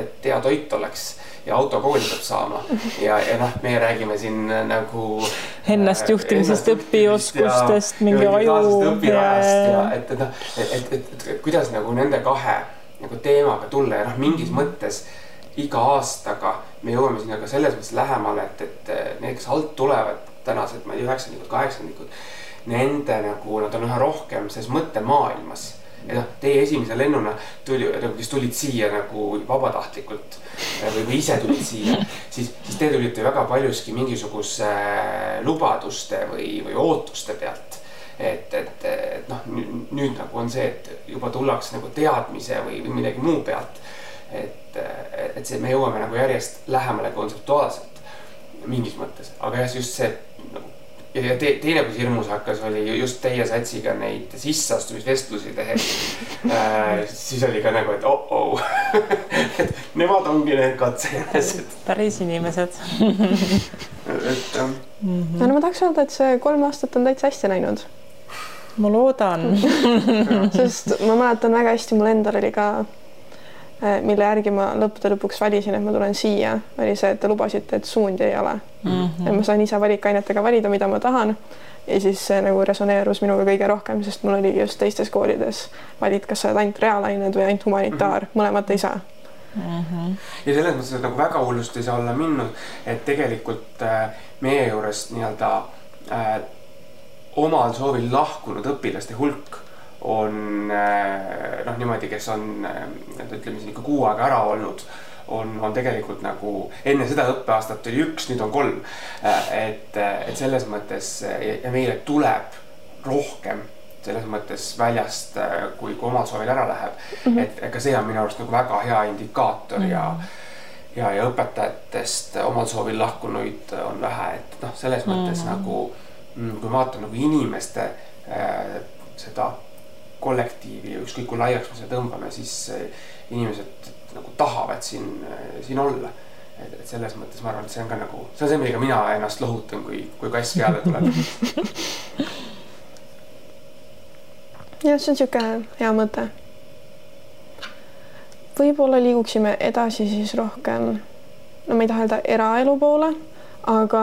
et hea toit oleks ja autokooli peab saama. ja, ja noh, meie räägime siin nagu. Ennastjuhtimisest, õpioskustest, mingi aju. õpirajast ja et, et noh, et, et, et, et, et kuidas nagu nende kahe nagu teemaga tulla ja noh, mingis mõttes iga aastaga me jõuame sinna ka selles mõttes lähemale, et, et need, kes alt tulevad, tänased, ma ei tea, üheksandikud, kaheksandikud. Nende nagu, nad on üha rohkem selles mõttemaailmas ja noh, teie esimese lennuna tuli, nagu kes tulid siia nagu vabatahtlikult või, või ise tulid siia, siis, siis te tulite väga paljuski mingisuguse äh, lubaduste või, või ootuste pealt. et, et, et noh, nüüd nagu on see, et juba tullakse nagu teadmise või, või millegi muu pealt. et, et see, me jõuame nagu järjest lähemale kontseptuaalselt mingis mõttes, aga jah, just see nagu ja, ja te, teine, mis hirmus hakkas, oli just teie satsiga neid sisseastumisvestlusi tehes äh,. siis oli ka nagu, et oh-oh et nemad ongi need katsejänesed. päris inimesed et jah mm -hmm.. no ma tahaks öelda, et see kolm aastat on täitsa hästi läinud. ma loodan sest ma mäletan väga hästi, mul endal oli ka mille järgi ma lõppude lõpuks valisin, et ma tulen siia, oli see, et te lubasite, et suundi ei ole mm. -hmm. et ma sain ise valikainetega valida, mida ma tahan. ja siis see nagu resoneerus minuga kõige rohkem, sest mul oli just teistes koolides valid, kas sa oled ainult reaalained või ainult humanitaar mm, -hmm. mõlemat ei saa mm. -hmm. ja selles mõttes, et nagu väga hullust ei saa olla minnud, et tegelikult äh, meie juurest nii-öelda äh, omal soovil lahkunud õpilaste hulk on äh, noh, niimoodi, kes on äh, ütleme siin ikka kuu aega ära olnud on, on tegelikult nagu enne seda õppeaastat oli üks, nüüd on kolm. Äh, et, et selles mõttes ja meile tuleb rohkem selles mõttes väljast, kui, kui omal soovil ära läheb mm. -hmm. et ega see on minu arust nagu väga hea indikaator mm -hmm. ja ja, ja õpetajatest omal soovil lahkunuid on vähe, et noh, selles mõttes mm -hmm. nagu kui ma vaatan nagu inimeste äh, seda kollektiivi ja ükskõik kui laiaks me seda tõmbame, siis inimesed nagu tahavad siin, siin olla. et, et selles mõttes ma arvan, et see on ka nagu, see on see, millega mina ennast lohutan, kui, kui kass peale tuleb jah, see on niisugune hea mõte. võib-olla liiguksime edasi siis rohkem, no ma ei taha öelda eraelu poole, aga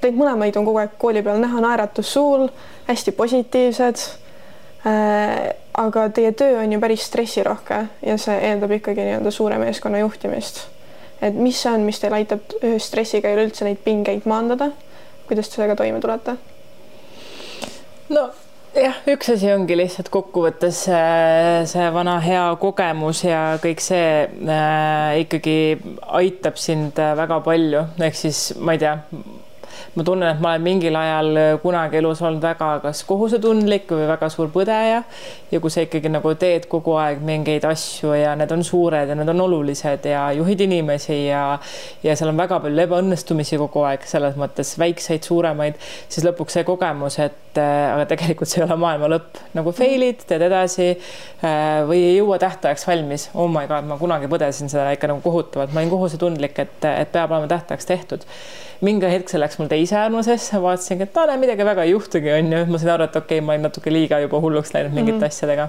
teid mõlemaid on kogu aeg kooli peal näha, naeratus suul, hästi positiivsed. Aga teie töö on ju päris stressirohke ja see eeldab ikkagi nii-öelda suure meeskonna juhtimist. et mis see on, mis teil aitab stressiga üleüldse neid pingeid maandada? kuidas te sellega toime tulete? no jah, üks asi ongi lihtsalt kokkuvõttes äh, see vana hea kogemus ja kõik see äh, ikkagi aitab sind äh, väga palju, ehk siis ma ei tea ma tunnen, et ma olen mingil ajal äh, kunagi elus olnud väga kas kohusetundlik või väga suur põdeja. Ja kui sa ikkagi nagu teed kogu aeg mingeid asju ja need on suured ja need on olulised ja juhid inimesi ja ja seal on väga palju ebaõnnestumisi kogu aeg selles mõttes väikseid, suuremaid, siis lõpuks see kogemus, et äh, aga tegelikult see ei ole maailma lõpp, nagu fail'id, teed edasi äh, või ei jõua tähtajaks valmis. oh my god, ma kunagi põdesin seda ikka nagu kohutavalt, ma olin kohusetundlik, et, et peab olema tähtajaks tehtud mingi hetk see läks mul teise äärmusesse, vaatasingi, et no midagi väga ei juhtugi, onju. ma sain aru, et okei okay,, ma olin natuke liiga juba hulluks läinud mingite mm -hmm. asjadega.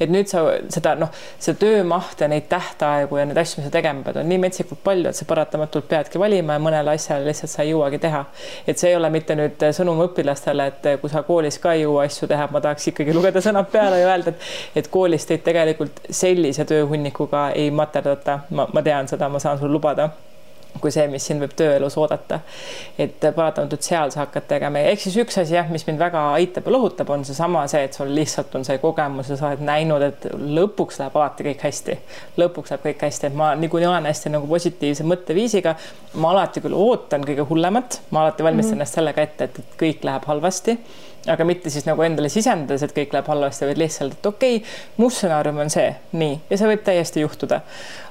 et nüüd sa seda noh, see töömaht ja neid tähtaegu ja neid asju, mis sa tegema pead, on nii metsikult palju, et sa paratamatult peadki valima ja mõnele asjale lihtsalt sa ei jõuagi teha. et see ei ole mitte nüüd sõnum õpilastele, et kui sa koolis ka ei jõua asju teha, ma tahaks ikkagi lugeda sõnad peale ja öelda, et, et koolis teid tegelikult sellise tööhunnikuga ei materdata. ma, ma tean seda, ma saan sulle lubada kui see, mis sind võib tööelus oodata. et paratamatult seal sa hakkad tegema, ehk siis üks asi jah, mis mind väga aitab ja lohutab, on seesama see, et sul lihtsalt on see kogemus ja sa oled näinud, et lõpuks läheb alati kõik hästi. lõpuks läheb kõik hästi, et ma niikuinii olen hästi nagu positiivse mõtteviisiga. ma alati küll ootan kõige hullemat, ma alati valmistan mm -hmm. ennast sellega ette, et kõik läheb halvasti aga mitte siis nagu endale sisendades, et kõik läheb halvasti, vaid lihtsalt, et okei okay,, mu stsenaarium on see, nii, ja see võib täiesti juhtuda.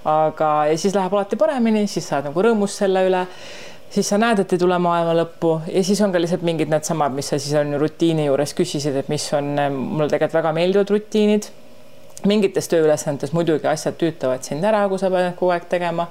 Aga, ja siis läheb alati paremini, siis sa oled nagu rõõmus selle üle. Siis sa näed, et ei tule maailma lõppu. Ja siis on ka lihtsalt mingid needsamad, mis sa siis on rutiini juures küsisid, et mis on, mulle tegelikult väga meeldivad rutiinid. mingites tööülesannetes muidugi asjad tüütavad sind ära, kui sa pead kogu aeg tegema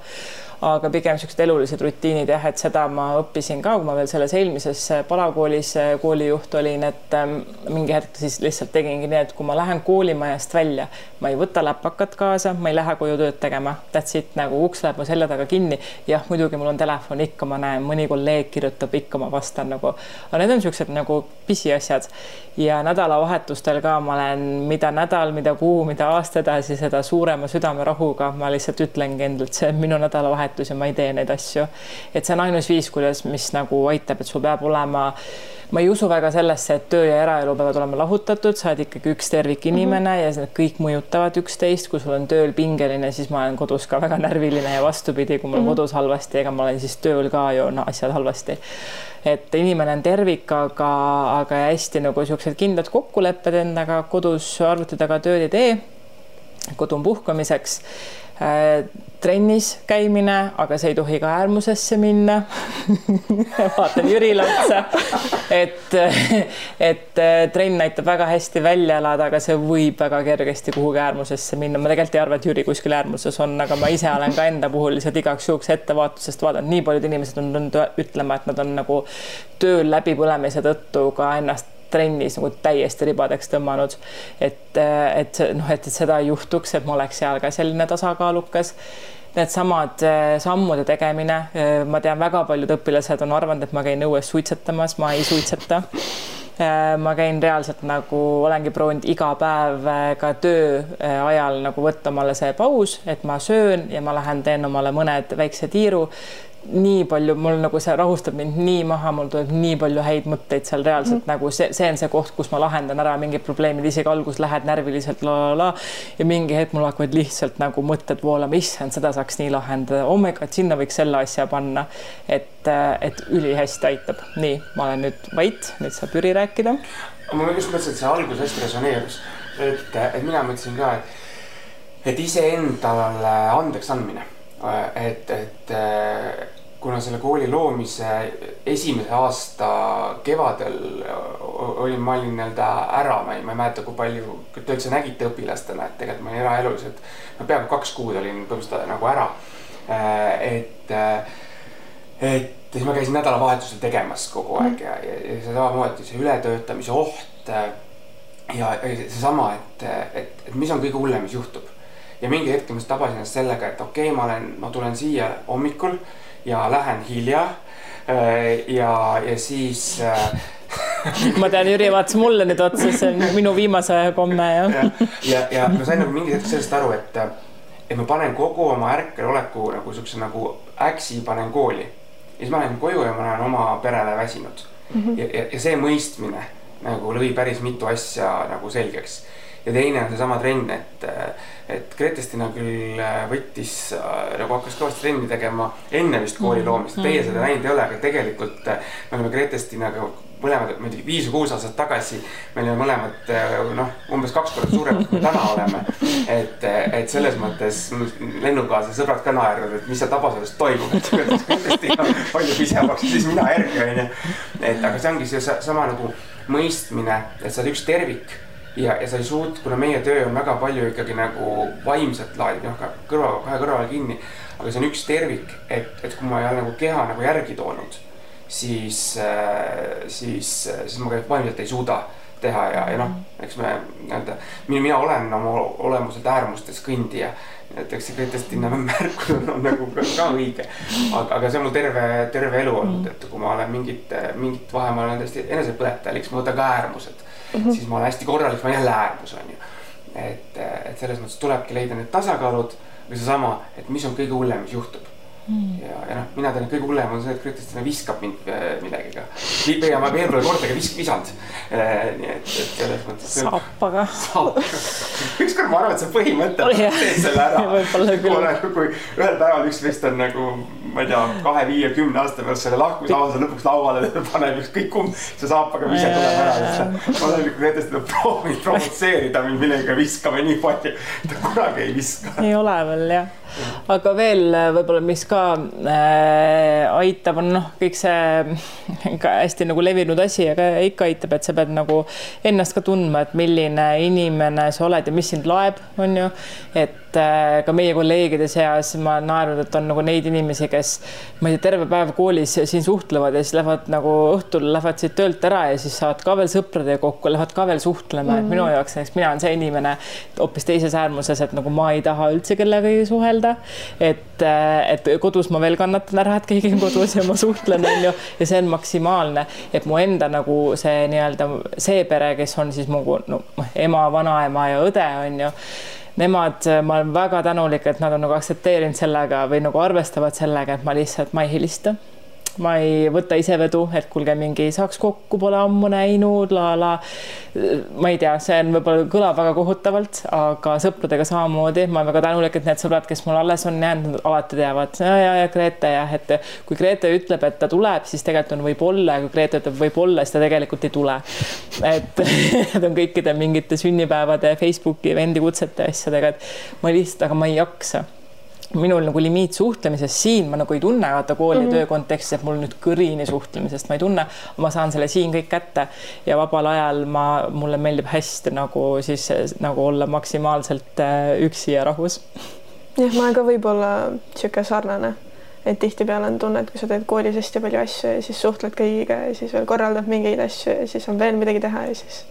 aga pigem niisugused elulised rutiinid jah, et seda ma õppisin ka, kui ma veel selles eelmises äh, palavkoolis äh, koolijuht olin, et ähm, mingi hetk siis lihtsalt tegingi nii, et kui ma lähen koolimajast välja, ma ei võta läpakat kaasa, ma ei lähe koju tööd tegema, that's it, nagu uks läheb mu selja taga kinni. jah, muidugi mul on telefon ikka, ma näen, mõni kolleeg kirjutab, ikka ma vastan nagu, aga need on niisugused nagu pisiasjad ja nädalavahetustel ka ma olen, mida nädal, mida kuu, mida aasta edasi, seda suurema südamerahuga ma lihtsalt ütlengi endalt, see on minu nädalavahetus väärtus ja ma ei tee neid asju. et see on ainus viis, kuidas, mis nagu aitab, et sul peab olema, ma ei usu väga sellesse, et töö ja eraelu peavad olema lahutatud, sa oled ikkagi üks tervikinimene mm -hmm. ja need kõik mõjutavad üksteist, kui sul on tööl pingeline, siis ma olen kodus ka väga närviline ja vastupidi, kui mul mm -hmm. kodus halvasti, ega ma olen siis tööl ka ju no, asjad halvasti et inimene on tervik, aga, aga hästi nagu niisugused kindlad kokkulepped endaga kodus arvuti taga tööd ei tee. kodu on puhkamiseks trennis käimine, aga see ei tohi ka äärmusesse minna vaatan Jürile otsa. et, et äh, trenn aitab väga hästi välja elada, aga see võib väga kergesti kuhugi äärmusesse minna. ma tegelikult ei arva, et Jüri kuskil äärmuses on, aga ma ise olen ka enda puhul lihtsalt igaks juhuks ettevaatusest vaadanud, nii paljud inimesed on tulnud ütlema, et nad on nagu tööl läbipõlemise tõttu ka ennast trennis nagu täiesti ribadeks tõmmanud. et, et noh, et, seda ei juhtuks, et ma oleks seal ka selline tasakaalukas needsamad äh, sammude tegemine, äh, ma tean, väga paljud õpilased on arvanud, et ma käin õues suitsetamas, ma ei suitseta äh, ma käin reaalselt nagu olengi proovinud iga päev ka töö ajal nagu võtta omale see paus, et ma söön ja ma lähen teen omale mõned väikse tiiru nii palju, mul nagu see rahustab mind nii maha, mul tuleb nii palju häid mõtteid seal reaalselt mm nagu see, see on see koht, kus ma lahendan ära mingid probleemid, isegi alguses lähed närviliselt la la la ja mingi hetk mul hakkavad lihtsalt nagu mõtted voolama, issand, seda saaks nii lahendada, oh my god, sinna võiks selle asja panna. et, et ülihästi aitab. nii, ma olen nüüd vait, nüüd saab Jüri rääkida. ma just mõtlesin, et see algus hästi resoneerus, et, et mina mõtlesin ka, et, et iseendale andeks andmine et, et kuna selle kooli loomise esimese aasta kevadel olin, ma olin nii-öelda ära, ma ei, ma ei mäleta, kui palju te üldse nägite õpilastena, et tegelikult ma olin eraelus, et ma peaaegu kaks kuud olin põhimõtteliselt nagu ära. et, et siis ma käisin nädalavahetusel tegemas kogu aeg ja, ja, ja see samamoodi see ületöötamise oht. ja, ja seesama, et, et, et mis on kõige hullem, mis juhtub ja mingi hetk ma tabasin ennast sellega, et okei okay,, ma olen, ma tulen siia hommikul ja lähen hilja. Äh, ja, ja siis äh, ma tean, Jüri vaatas mulle nüüd otsa, see on minu viimase komme jah. ja, ja, ja ma sain nagu mingi hetk sellest aru, et, et ma panen kogu oma ärkveloleku nagu siukse nagu äksi panen kooli. ja siis ma lähen koju ja ma olen oma perele väsinud mm. -hmm. ja, ja, ja see mõistmine nagu lõi päris mitu asja nagu selgeks ja teine on seesama trenn, et, et Gretestina küll võttis nagu hakkas kõvasti trenni tegema enne vist kooli mm. loomist, teie mm. seda näinud ei ole, aga tegelikult me oleme Gretestinaga mõlemad, tea, viis või kuus aastat tagasi. me olime mõlemad noh, umbes kaks korda suuremad, kui täna oleme. et, et selles mõttes lennukaaslased, sõbrad ka naernud, et mis seal Tabasalus toimub, et palju pisemaks, siis mina järgi onju. et aga see ongi see sama nagu mõistmine, et sa oled üks tervik ja, ja sa ei suut-, kuna meie töö on väga palju ikkagi nagu vaimset laadi, noh, kõrva, kahe kõrva kinni. aga see on üks tervik, et, et kui ma ei ole nagu keha nagu järgi toonud, siis äh,, siis, siis ma ka vaimselt ei suuda teha ja, ja noh, eks me nii-öelda, mina, olen oma olemuselt äärmustes kõndija. et eks see Grete-Stina märkus on, nagu ka, ka õige. aga, aga see on mul terve, terve elu olnud, et kui ma olen mingit, mingit vahe, ma olen täiesti enesepõletajalik, siis ma võtan ka äärmused mm, -hmm. siis ma olen hästi korralik, ma olen jälle äärmus, on ju. et, et selles mõttes tulebki leida need tasakaalud või seesama, et mis on kõige hullem, mis juhtub Mm. ja, ja noh, mina tean, et kõige hullem on see, et Kristina viskab mind äh, millegagi. ja ma veel pole kordagi visk-, visanud. Äh, nii et, et selles mõttes. saapaga. ükskord ma arvan, et see põhimõte oh,, tee selle ära. võib-olla küll. kui ühel päeval üks meist on nagu, ma ei tea, kahe, viie, kümne aasta pärast selle lahkumislause lõpuks lauale paneb ükskõik kumb, see saapaga vise tuleb ära. ma olen nagu Kristina proovinud provotseerida mind millegagi viskama nii palju, ta kunagi ei viska. ei ole veel jah aga veel äh, võib-olla, mis ka äh, aitab, on noh, kõik see ka hästi nagu levinud asi, aga ikka aitab, et sa pead nagu ennast ka tundma, et milline inimene sa oled ja mis sind laeb, on ju. et äh, ka meie kolleegide seas ma naernud, et on nagu neid inimesi, kes ma ei tea, terve päev koolis siin suhtlevad ja siis lähevad nagu õhtul lähevad siit töölt ära ja siis saavad ka veel sõpradega kokku, lähevad ka veel suhtlema. Mm, -hmm. et minu jaoks näiteks mina olen see inimene hoopis teises äärmuses, et nagu ma ei taha üldse kellegagi suhelda. Et, äh, et kodus ma veel kannatan ära, et keegi on kodus ja ma suhtlen, on ju, ja see on maksimaalne, et mu enda nagu see nii-öelda see pere, kes on siis mu no, ema, vanaema ja õde on ju nemad, ma olen väga tänulik, et nad on nagu aktsepteerinud sellega või nagu arvestavad sellega, et ma lihtsalt, ma ei helista ma ei võta ise vedu, et kuulge, mingi saaks kokku, pole ammu näinud, la la. ma ei tea, see on võib-olla kõlab väga kohutavalt, aga sõpradega samamoodi, ma olen väga tänulik, et need sõbrad, kes mul alles on jäänud, alati teavad ja, ja, ja Grete jah, et kui Grete ütleb, et ta tuleb, siis tegelikult on võib-olla kui Grete ütleb võib-olla, siis ta tegelikult ei tule. et need on kõikide mingite sünnipäevade Facebooki vendikutsete asjadega, et ma lihtsalt, aga ma ei jaksa minul nagu limiit suhtlemises siin ma nagu ei tunne, vaata kooli mm -hmm. töö kontekstis, et mul nüüd kõrini suhtlemisest ma ei tunne, ma saan selle siin kõik kätte ja vabal ajal ma, mulle meeldib hästi nagu siis nagu olla maksimaalselt äh, üksi ja rahus. jah, ma olen ka võib-olla niisugune sarnane, et tihtipeale on tunne, et kui sa teed koolis hästi palju asju ja siis suhtled kõigiga ja siis veel korraldad mingeid asju ja siis on veel midagi teha ja siis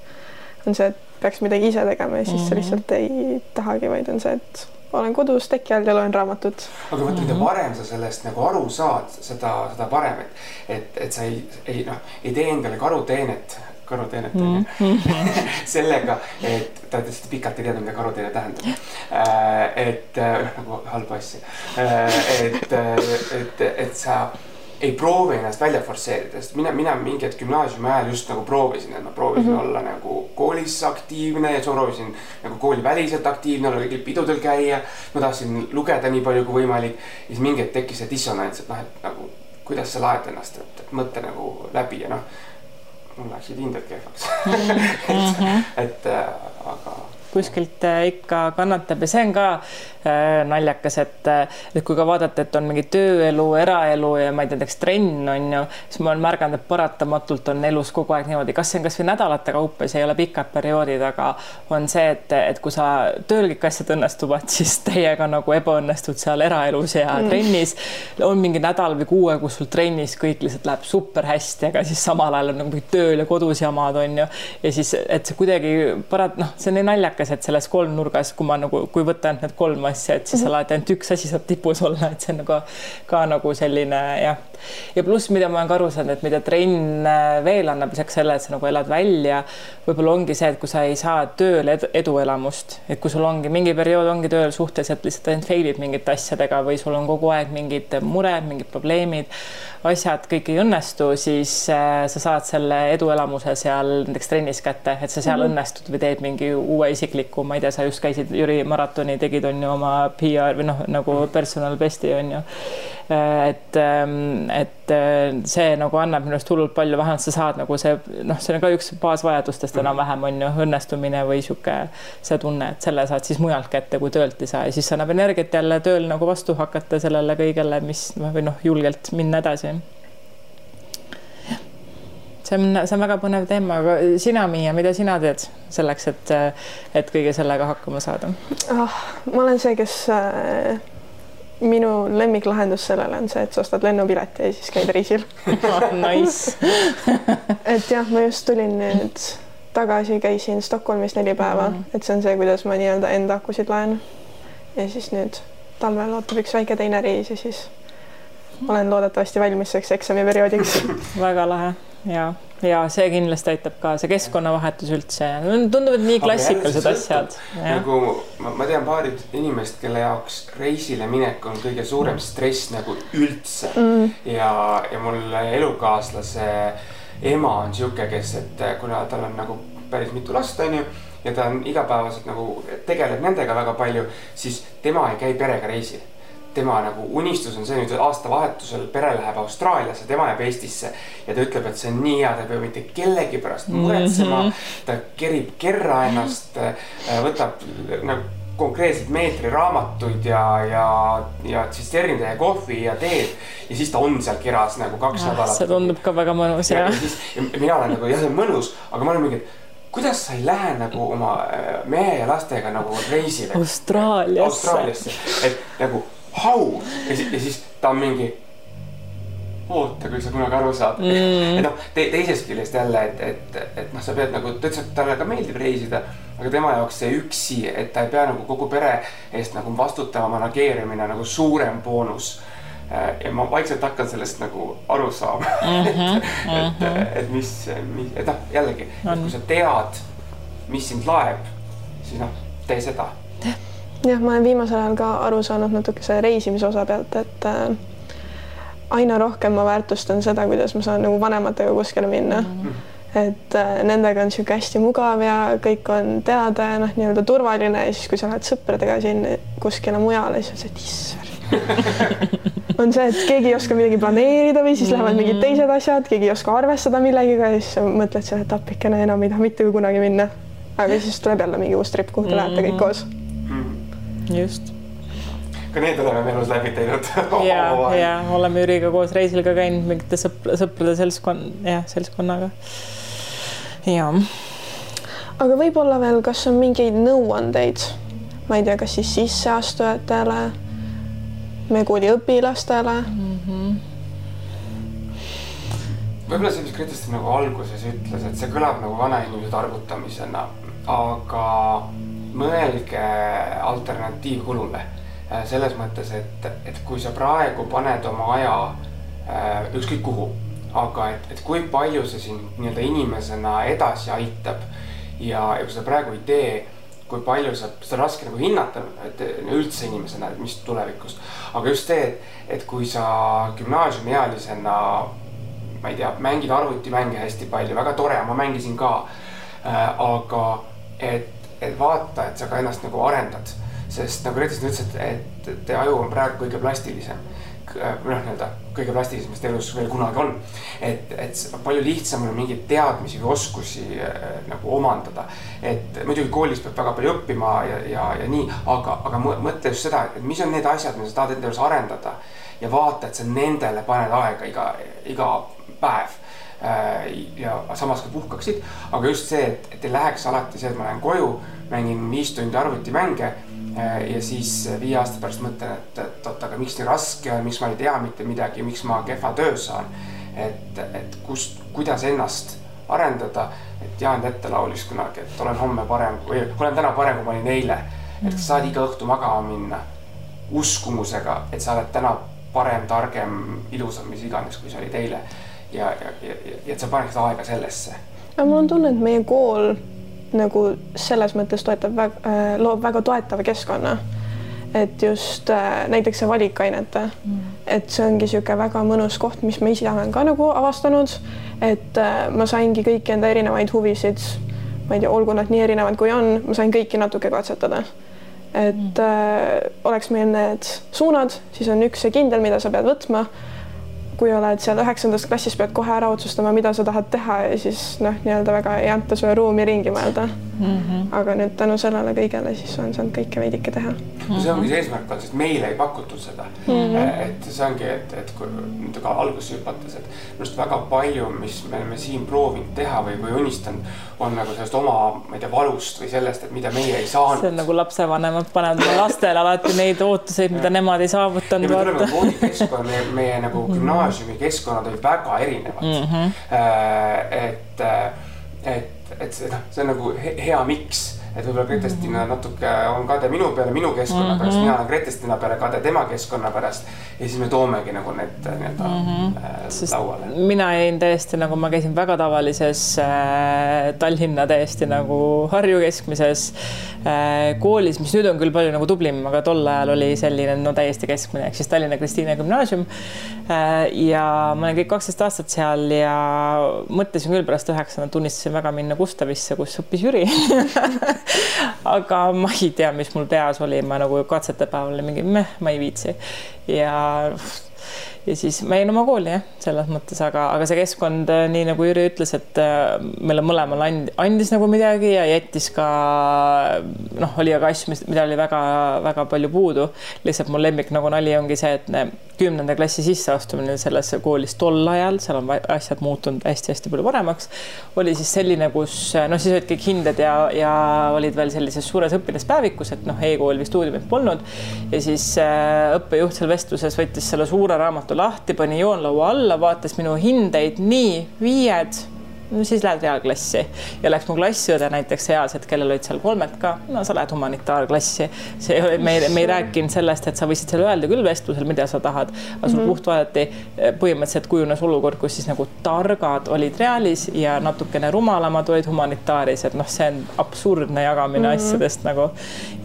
on see, et peaks midagi ise tegema ja siis mm -hmm. sa mhm. lihtsalt ei tahagi, vaid on see, et olen kodus teki all ja loen raamatut. aga vaata, mida varem sa sellest nagu aru saad, seda, seda parem, et, et, et sa ei, ei noh, ei tee endale karuteenet karuteenet mm -hmm. sellega, et te olete seda pikalt ei teadnud, mida karuteene tähendab. et noh, nagu halba asja. et, et, et sa ei proovi ennast välja forsseerida, sest mina, mina mingi hetk gümnaasiumi ajal just nagu proovisin, et ma proovisin mm -hmm. olla nagu koolis aktiivne ja proovisin nagu kooliväliselt aktiivne olla, kõigil pidudel käia. ma tahtsin lugeda nii palju kui võimalik ja siis mingi hetk tekkis see dissonants, et noh, et nagu kuidas sa laed ennast, et, et mõtle nagu läbi ja noh. mul läksid hinded kehvaks mm. -hmm. et, et äh, aga kuskilt äh, ikka kannatab ja see on ka äh, naljakas, et, äh, et kui ka vaadata, et on mingi tööelu, eraelu ja ma ei tea, näiteks trenn on ju, siis ma olen märganud, et paratamatult on elus kogu aeg niimoodi, kas see on kasvõi nädalate kaupa, see ei ole pikad perioodid, aga on see, et, et kui sa tööl kõik asjad õnnestuvad, siis täiega nagu ebaõnnestud seal eraelus ja mm. trennis. on mingi nädal või kuu aega, kus sul trennis kõik lihtsalt läheb super hästi, aga siis samal ajal on nagu tööl ja kodus jamad on ju. ja siis, et see kuidagi parat-, noh, see on nii naljakas naljakas, et selles kolmnurgas, kui ma nagu, kui võtta ainult need kolm asja, et siis mm -hmm. alati ainult üks asi saab tipus olla, et see on nagu ka nagu selline jah. ja pluss, mida ma olen ka aru saanud, et mida trenn äh, veel annab lisaks sellele, et sa nagu elad välja, võib-olla ongi see, et kui sa ei saa tööl edu, eduelamust, et kui sul ongi mingi periood ongi tööl suhteliselt lihtsalt ainult fail'id mingite asjadega või sul on kogu aeg mingid mured, mingid probleemid asjad kõik ei õnnestu, siis äh, sa saad selle eduelamuse seal näiteks trennis kätte, et sa seal mm -hmm. õnnestud või teed mingi uue isikliku, ma ei tea, sa just käisid Jüri maratoni, tegid on ju oma PR või noh, nagu personal best'i on ju. Äh, et, ähm, et äh, see nagu annab minu arust hullult palju, vähemalt sa saad nagu see noh, see on ka üks baasvajadustest mhm. enam-vähem on ju õnnestumine või sihuke see tunne, et selle saad siis mujalt kätte, kui töölt ei saa ja siis see annab energiat jälle tööl nagu vastu hakata sellele kõigele, mis või noh, julgelt minna edasi see on, see on väga põnev teema, aga sina, Miia, mida sina teed selleks, et, et kõige sellega hakkama saada oh,? ma olen see, kes äh, minu lemmiklahendus sellele on see, et sa ostad lennupileti ja siis käid reisil Nice. Et jah, ma just tulin nüüd tagasi, käisin Stockholmis neli päeva. Mm, -hmm. et see on see, kuidas ma nii-öelda enda akusid laen. ja siis nüüd talvel ootab üks väike teine reis ja siis olen loodetavasti valmis selleks eksamiperioodiks. Väga lahe ja, ja see kindlasti aitab ka, see keskkonnavahetus üldse, tunduvad nii klassikalised asjad. nagu ma, ma tean paari inimest, kelle jaoks reisile minek on kõige suurem stress nagu üldse. Mm. ja, ja mul elukaaslase ema on sihuke, kes, et kuna tal on nagu päris mitu last, onju ja ta on igapäevaselt nagu tegeleb nendega väga palju, siis tema ei käi perega reisil tema nagu unistus on see nüüd aastavahetusel, pere läheb Austraaliasse, tema jääb Eestisse. ja ta ütleb, et see on nii hea, ta ei pea mitte kellegi pärast muretsema mm. -hmm. ta kerib kerra ennast, äh, võtab nagu konkreetselt meetriraamatuid ja, ja, ja tsisternide ja kohvi ja teed. ja siis ta on seal keras nagu kaks ah, nädalat. see tundub ka väga mõnus ja, ja. siis ja mina olen nagu jah, see on mõnus, aga ma olen mingi kuidas sa ei lähe nagu oma äh, mehe ja lastega nagu reisile. Austraaliasse. Austraaliasse, et nagu how ja siis, ja siis ta on mingi oota, kui sa kunagi aru saad mm.. et noh te,, teisest küljest jälle, et, et, et noh, sa pead nagu, ta ütles, et talle ka meeldib reisida. aga tema jaoks see üksi, et ta ei pea nagu kogu pere eest nagu vastutama, manageerimine nagu suurem boonus. ja ma vaikselt hakkan sellest nagu aru saama mm. -hmm, et, et, mhm. et mis, mis, et noh, jällegi, et kui sa tead, mis sind laeb, siis noh, tee seda jah, ma olen viimasel ajal ka aru saanud natuke selle reisimise osa pealt, et äh, aina rohkem ma väärtustan seda, kuidas ma saan nagu vanematega kuskile minna mm. -hmm et äh, nendega on niisugune hästi mugav ja kõik on teada ja noh, nii-öelda turvaline ja siis, kui sa lähed sõpradega siin kuskile mujale, siis on see, et issand on see, et keegi ei oska midagi planeerida või siis mm -hmm. lähevad mingid teised asjad, keegi ei oska arvestada millegiga ja siis mõtled selle, et appikene enam ei taha mitte kunagi minna. aga siis tuleb jälle mingi uus trip, kuhu te mm -hmm. lähete kõik koos just ka need oleme me elus läbi teinud ja, ja oleme Jüriga koos reisil ka käinud mingite sõpra, sõprade seltskond, jah, seltskonnaga. ja. aga võib-olla veel, kas on mingeid nõuandeid, ma ei tea, kas siis sisseastujatele, Mekooli õpilastele mm? -hmm. võib-olla see, mis Grete nagu alguses ütles, et see kõlab nagu vanainimese targutamisena, aga mõelge alternatiivkulule. Äh, selles mõttes, et, et kui sa praegu paned oma aja äh, ükskõik kuhu, aga et, et kui palju see sind nii-öelda inimesena edasi aitab ja, ja kui seda praegu ei tee, kui palju sa, seda on raske nagu hinnata, et üldse inimesena, et mis tulevikus. aga just see, et, et kui sa gümnaasiumiealisena, ma ei tea, mängid arvutimänge hästi palju, väga tore, ma mängisin ka äh,. aga et, et vaata, et sa ka ennast nagu arendad, sest nagu Reetis ütles, et, et, et aju on praegu kõige plastilisem Äh, noh, nii-öelda kõige plastilisem, mis ta elus veel kunagi on. et, et palju lihtsam on mingeid teadmisi või oskusi äh, nagu omandada. et muidugi koolis peab väga palju õppima ja, ja, ja nii, aga, aga mõtle just seda, et mis on need asjad, mida sa tahad enda juures arendada. ja vaata, et sa nendele paned aega iga, iga päev ja samas ka puhkaksid, aga just see, et, et ei läheks alati see, et ma lähen koju, mängin viis tundi arvutimänge Äh, ja siis äh, viie aasta pärast mõtlen, et, et oot, aga miks nii raske on, miks ma ei tea mitte midagi, miks ma kehva töö saan. et, et kust, kuidas ennast arendada, et Jaan Tette laulis kunagi, et olen homme parem või olen täna parem, kui ma olin eile. et kas saad iga õhtu magama minna uskumusega, et sa oled täna parem, targem, ilusam, mis iganes, kui sa olid eile. Ja, ja, ja, ja et sa paneksid aega sellesse. aga mul on tunne, et meie kool nagu selles mõttes toetab väga, äh, loob väga toetava keskkonna. et just äh, näiteks see valikainete mm., et see ongi niisugune väga mõnus koht, mis ma ise olen ka nagu avastanud, et äh, ma saingi kõiki enda erinevaid huvisid, ma ei tea, olgu nad nii erinevad, kui on, ma sain kõiki natuke katsetada. et mm. äh, oleks meil need suunad, siis on üks see kindel, mida sa pead võtma kui oled seal üheksandas klassis, pead kohe ära otsustama, mida sa tahad teha ja siis noh, nii-öelda väga ei anta sulle ruumi ringi mõelda mm. -hmm. aga nüüd tänu sellele kõigele siis olen saanud kõike veidike teha mm. -hmm. see ongi see eesmärk olnud, sest meile ei pakutud seda mm. -hmm. et see ongi, et, et kui nüüd ka alguses hüpates, et minu arust väga palju, mis me oleme siin proovinud teha või, või unistanud, on nagu sellest oma, ma ei tea, valust või sellest, et mida meie ei saanud. see on nagu lapsevanemad panevad oma lastele alati neid ootuseid, mida nemad ei saavutanud. ja me tuleme koolikeskkonna, meie, meie nagu mhm. Gümnaasium gümnaasiumi keskkonnad olid väga erinevad mm. -hmm. et, et, et see, noh, see on nagu hea miks et võib-olla Gretestina -hmm. natuke on kade minu peale minu keskkonna mm -hmm. pärast, mina olen Gretestina peale kade tema keskkonna pärast. ja siis me toomegi nagu need nii-öelda mm -hmm. lauale. mina jäin täiesti nagu ma käisin väga tavalises äh, Tallinna täiesti nagu Harju keskmises äh, koolis, mis nüüd on küll palju nagu tublim, aga tol ajal oli selline no täiesti keskmine ehk siis Tallinna Kristiine gümnaasium äh,. ja ma olen kõik kaksteist aastat seal ja mõtlesin küll pärast üheksandat, unistasin väga minna Gustavisse, kus õppis Jüri aga ma ei tea, mis mul peas oli, ma nagu katsete päeval mingi meh, ma ei viitsi. Ja ja siis ma jäin oma kooli jah, selles mõttes, aga, aga see keskkond, äh, nii nagu Jüri ütles, et äh, meile mõlemale and, andis nagu midagi ja jättis ka noh, oli aga asju, mida oli väga-väga palju puudu. lihtsalt mu lemmik nagu nali ongi see, et kümnenda klassi sisseastumine sellesse koolis tol ajal, seal on asjad muutunud hästi-hästi palju paremaks, oli siis selline, kus noh, siis olid kõik hinded ja, ja olid veel sellises suures õpilaspäevikus, et noh e, e-kool vist uudimit polnud ja siis äh, õppejuht seal vestluses võttis selle suure raamatu lahti, pani joonlaua alla, vaatas minu hindeid, nii viied no siis lähed reaalklassi ja läks mu klassiõde näiteks eas, et kellel olid seal kolmed ka, no sa lähed humanitaarklassi. see ei ole, me ei, me ei rääkinud sellest, et sa võisid seal öelda küll vestlusel, mida sa tahad, aga sul mm -hmm. puht vaadati, eh, põhimõtteliselt kujunes olukord, kus siis nagu targad olid reaalis ja natukene rumalamad olid humanitaaris, et noh, see on absurdne jagamine mm -hmm. asjadest nagu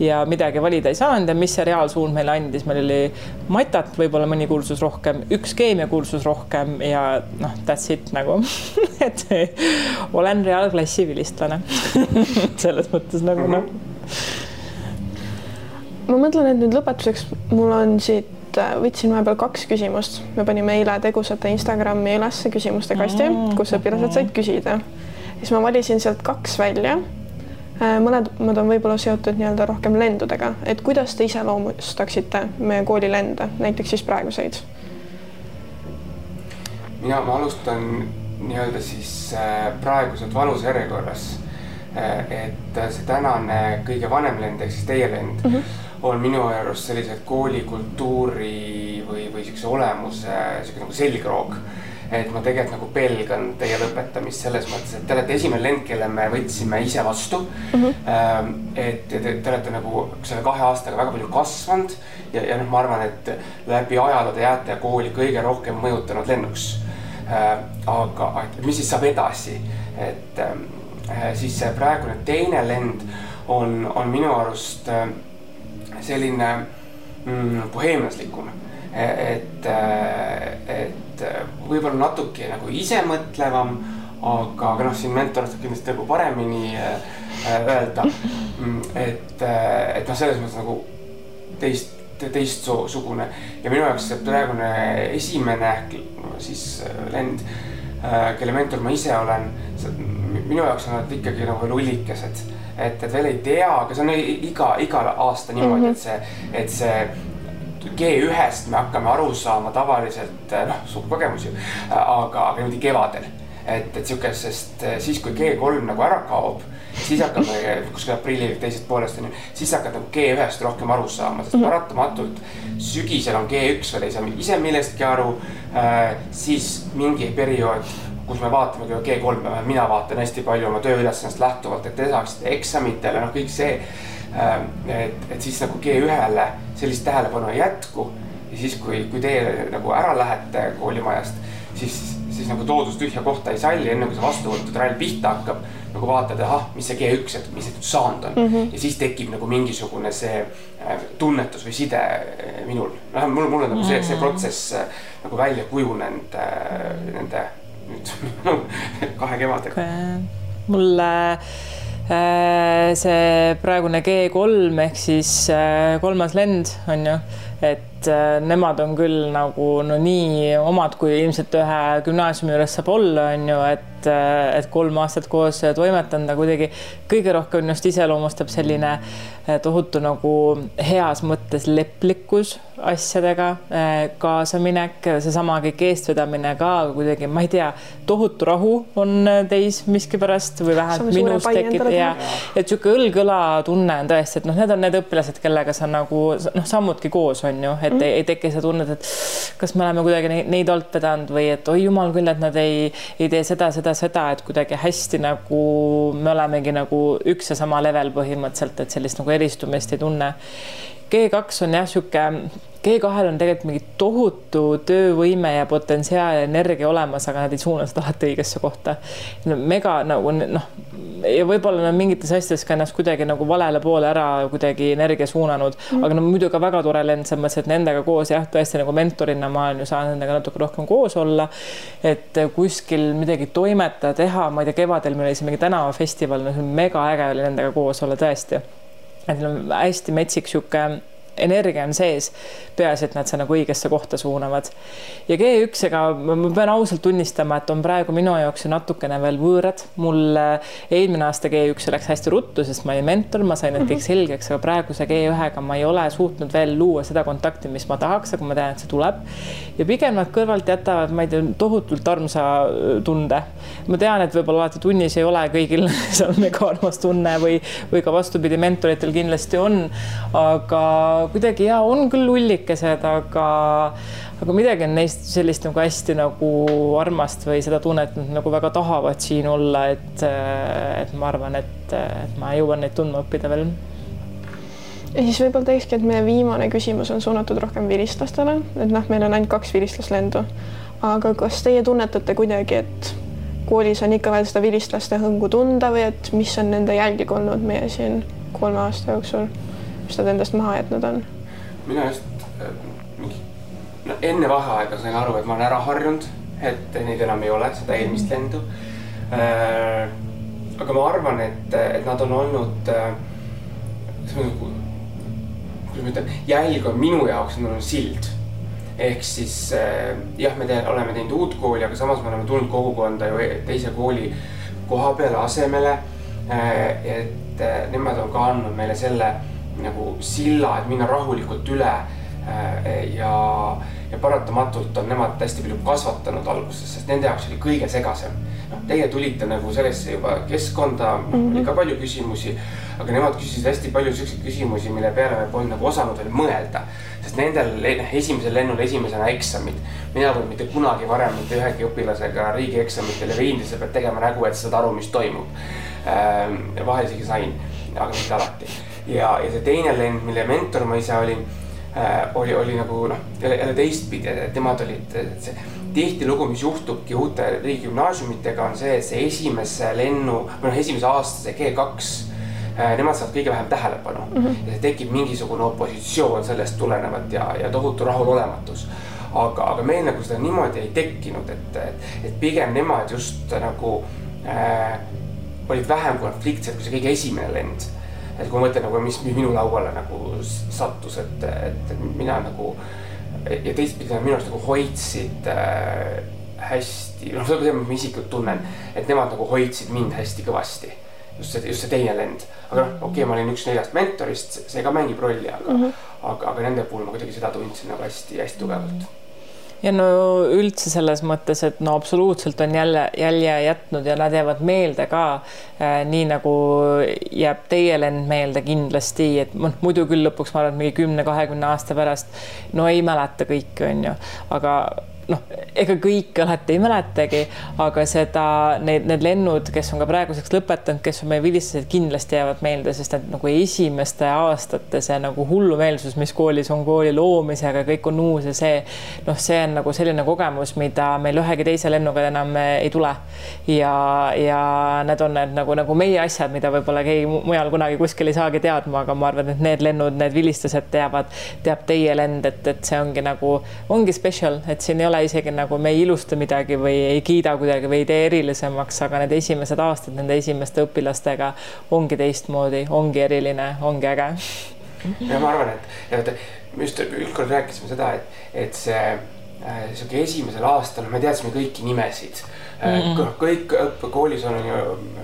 ja midagi valida ei saanud ja mis see reaalsuund meile andis, meil oli matat, võib-olla mõni kursus rohkem, üks keemiakursus rohkem ja noh, that's it nagu et olen reaalklassi vilistlane selles mõttes nagu noh. ma mõtlen, et nüüd lõpetuseks mul on siit, äh, võtsin vahepeal kaks küsimust, me panime eile tegusate Instagrami üles küsimuste kasti mm, -hmm. kus õpilased said küsida. siis ma valisin sealt kaks välja äh, mõlemad on võib-olla seotud nii-öelda rohkem lendudega, et kuidas te iseloomustaksite meie kooli lende, näiteks siis praeguseid? mina, ma alustan nii-öelda siis äh, praeguselt vanusejärjekorras. Äh, et äh, see tänane kõige vanem lend ehk siis teie lend mm -hmm. on minu arust selliselt koolikultuuri või, või siukse olemuse siuke nagu selgroog et ma tegelikult nagu pelgan teie lõpetamist selles mõttes, et te olete esimene lend, kelle me võtsime ise vastu mm. -hmm. et te, te olete nagu selle kahe aastaga väga palju kasvanud ja, ja noh, ma arvan, et läbi ajaloo te jääte kooli kõige rohkem mõjutanud lennuks aga mis siis saab edasi, et siis see praegune teine lend on, on minu arust selline mm, boheemlaslikum et, et võib-olla natuke nagu isemõtlevam, aga, aga noh, siin mentor saab kindlasti nagu paremini äh, öelda. Mm, et, et noh, selles mõttes nagu teist, teistsugune ja minu jaoks see praegune esimene siis lend, äh, kelle mentor ma ise olen, minu jaoks on nad ikkagi nagu veel ullikesed et, et veel ei tea, aga see on iga, igal aasta niimoodi mm, -hmm. et see, et see G1-st me hakkame aru saama tavaliselt eh, noh, suur kogemus ju, aga, aga niimoodi kevadel. et, et sihukesest siis, kui G3 nagu ära kaob, siis hakkame kuskil aprilli teisest poolest on ju, siis hakkad nagu G1-st rohkem aru saama, sest -hmm. paratamatult sügisel on G1 veel ei saa ise millestki aru äh,. siis mingi periood kus me vaatamegi G3-e, mina vaatan hästi palju oma tööülesannest lähtuvalt, et te saaksite eksamitele, noh, kõik see Ähm, et, et siis nagu G1-le sellist tähelepanu ei jätku. ja siis, kui, kui teie nagu ära lähete koolimajast, siis, siis nagu toodus tühja kohta ei salli, enne kui see vastuvõtutrall pihta hakkab. Nagu vaatad, ahah, mis see G1, et mis see nüüd saanud on mm. -hmm. ja siis tekib nagu mingisugune see äh, tunnetus või side äh, minul. vähemalt mul, mul on nagu see, see protsess äh, nagu välja kujunenud nende nüüd kahe kevadega. mulle see praegune G3 ehk siis kolmas lend on ju, et nemad on küll nagu no nii omad, kui ilmselt ühe gümnaasiumi juures saab olla, on ju, et et, et kolm aastat koos toimetanud, aga kuidagi kõige rohkem just iseloomustab selline eh, tohutu nagu heas mõttes leplikkus asjadega, eh, kaasaminek, seesama kõik eestvedamine ka kuidagi, ma ei tea, tohutu rahu on teis miskipärast või vähemalt minus tekib ja et niisugune õlg-õla tunne on tõesti, et noh, need on need õpilased, kellega sa nagu noh, sammudki koos on ju, et mm. ei, ei teki seda tunnet, et kas me oleme kuidagi neid, neid alt vedanud või et oi jumal küll, et nad ei, ei tee seda, seda, seda, et kuidagi hästi nagu me olemegi nagu üks ja sama level põhimõtteliselt, et sellist nagu eristumist ei tunne. G2 on jah, niisugune G2-l on tegelikult mingi tohutu töövõime ja potentsiaal ja energia olemas, aga nad ei suuna seda alati õigesse kohta. mega nagu noh, ja võib-olla nad mingites asjades ka ennast kuidagi nagu valele poole ära kuidagi energia suunanud mm., aga no muidu ka väga tore lend selles mõttes, et nendega koos jah, tõesti nagu mentorina ma olen ju saanud nendega natuke rohkem koos olla. et kuskil midagi toimetada, teha, ma ei tea, kevadel meil oli siin mingi tänavafestival, no see on mega äge oli nendega koos olla tõesti. Et neil on hästi metsik sihuke energia on sees, peaasi, et nad sa nagu õigesse kohta suunavad. ja G1-ega ma pean ausalt tunnistama, et on praegu minu jaoks ju natukene veel võõrad. mul eelmine aasta G1 läks hästi ruttu, sest ma olin mentor, ma sain need kõik mhm. selgeks, aga praeguse G1-ga ma ei ole suutnud veel luua seda kontakti, mis ma tahaks, aga ma tean, et see tuleb. ja pigem nad kõrvalt jätavad, ma ei tea, tohutult armsa tunde. ma tean, et võib-olla alati tunnis ei ole kõigil seal mega armas tunne või, või ka vastupidi, mentoritel kindlasti on, aga kuidagi ja on küll ullikesed, aga, aga midagi on neist sellist nagu hästi nagu armast või seda tunnet, et nad nagu väga tahavad siin olla, et, et ma arvan, et, et ma jõuan neid tundma õppida veel ja siis võib-olla teekski, et meie viimane küsimus on suunatud rohkem vilistlastele, et noh, meil on ainult kaks vilistlaslendu. aga kas teie tunnetate kuidagi, et koolis on ikka veel seda vilistlaste hõngu tunda või et mis on nende jälgi olnud meie siin kolme aasta jooksul? Mis nad endast maha jätnud on? mina just äh, mingi, no enne vaheaega sain aru, et ma olen ära harjunud, et neid enam ei ole, seda eelmist lendu äh,. aga ma arvan, et, et nad on olnud äh,, kuidas ma ütlen, jälg on minu jaoks on olnud sild ehk siis jah, me te, oleme teinud uut kooli, aga samas me oleme tulnud kogukonda ju teise kooli koha peale asemele et nemad on ka andnud meile selle nagu silla, et minna rahulikult üle. Äh, ja, ja paratamatult on nemad hästi palju kasvatanud alguses, sest nende jaoks oli kõige segasem. noh, teie tulite nagu sellesse juba keskkonda mm, -hmm. oli ka palju küsimusi, aga nemad küsisid hästi palju siukseid küsimusi, mille peale me polnud nagu osanud veel mõelda. sest nendel noh, esimesel lennul esimesena eksamid. mina polnud mitte kunagi varem mitte ühegi õpilasega riigieksamitel ja viinud ja sa pead tegema nägu, et sa saad aru, mis toimub. Äh, vahel isegi sain, aga mitte alati ja, ja see teine lend, mille mentor ma ise olin äh,, oli, oli nagu noh, jälle, teistpidi, nemad olid see tihtilugu, mis juhtubki uute riigigümnaasiumitega, on see, et see esimese lennu või noh, esimese aasta see G2 nemad saavad kõige vähem tähelepanu mm -hmm. ja tekib mingisugune opositsioon sellest tulenevalt ja, ja tohutu rahulolematus aga, aga meil nagu seda niimoodi ei tekkinud, et, et, et pigem nemad just nagu äh, olid vähem konfliktsed kui see kõige esimene lend. Et kui ma mõtlen nagu, mis, mis minu lauale nagu sattus, et, et mina nagu ja teistpidi nad minu arust nagu hoidsid äh, hästi, noh, seda ma isiklikult tunnen, et nemad nagu hoidsid mind hästi kõvasti. just see, just see teine lend, aga noh, okei okay,, ma olin üks neljast mentorist, see ka mängib rolli, aga mm, -hmm. aga, aga nende puhul ma kuidagi seda tundsin nagu hästi-hästi tugevalt ja no üldse selles mõttes, et no absoluutselt on jälle jälje jätnud ja nad jäävad meelde ka äh,. nii nagu jääb teie lend meelde kindlasti, et noh, muidu küll lõpuks ma arvan, et mingi kümne-kahekümne aasta pärast no ei mäleta kõike, on ju, aga noh, ega kõike alati ei mäletagi, aga seda, need, need lennud, kes on ka praeguseks lõpetanud, kes on meie vilistajad, kindlasti jäävad meelde, sest et nagu esimeste aastate see nagu hullumeelsus, mis koolis on kooli loomisega, kõik on uus ja see noh, see on nagu selline kogemus, mida meil ühegi teise lennuga enam ei tule. ja, ja need on need nagu, nagu meie asjad, mida võib-olla keegi mujal kunagi kuskil ei saagi teadma, aga ma arvan, et need lennud, need vilistused teavad, teab teie lend, et, et see ongi nagu, ongi special, et siin ei ole ole isegi nagu me ei ilusta midagi või ei kiida kuidagi või ei tee erilisemaks, aga need esimesed aastad nende esimeste õpilastega ongi teistmoodi, ongi eriline, ongi äge. ja ma arvan, et, et me just ükskord rääkisime seda, et, et see äh, sihuke esimesel aastal me teadsime kõiki nimesid mm. -hmm. kõik õppekoolis on ju,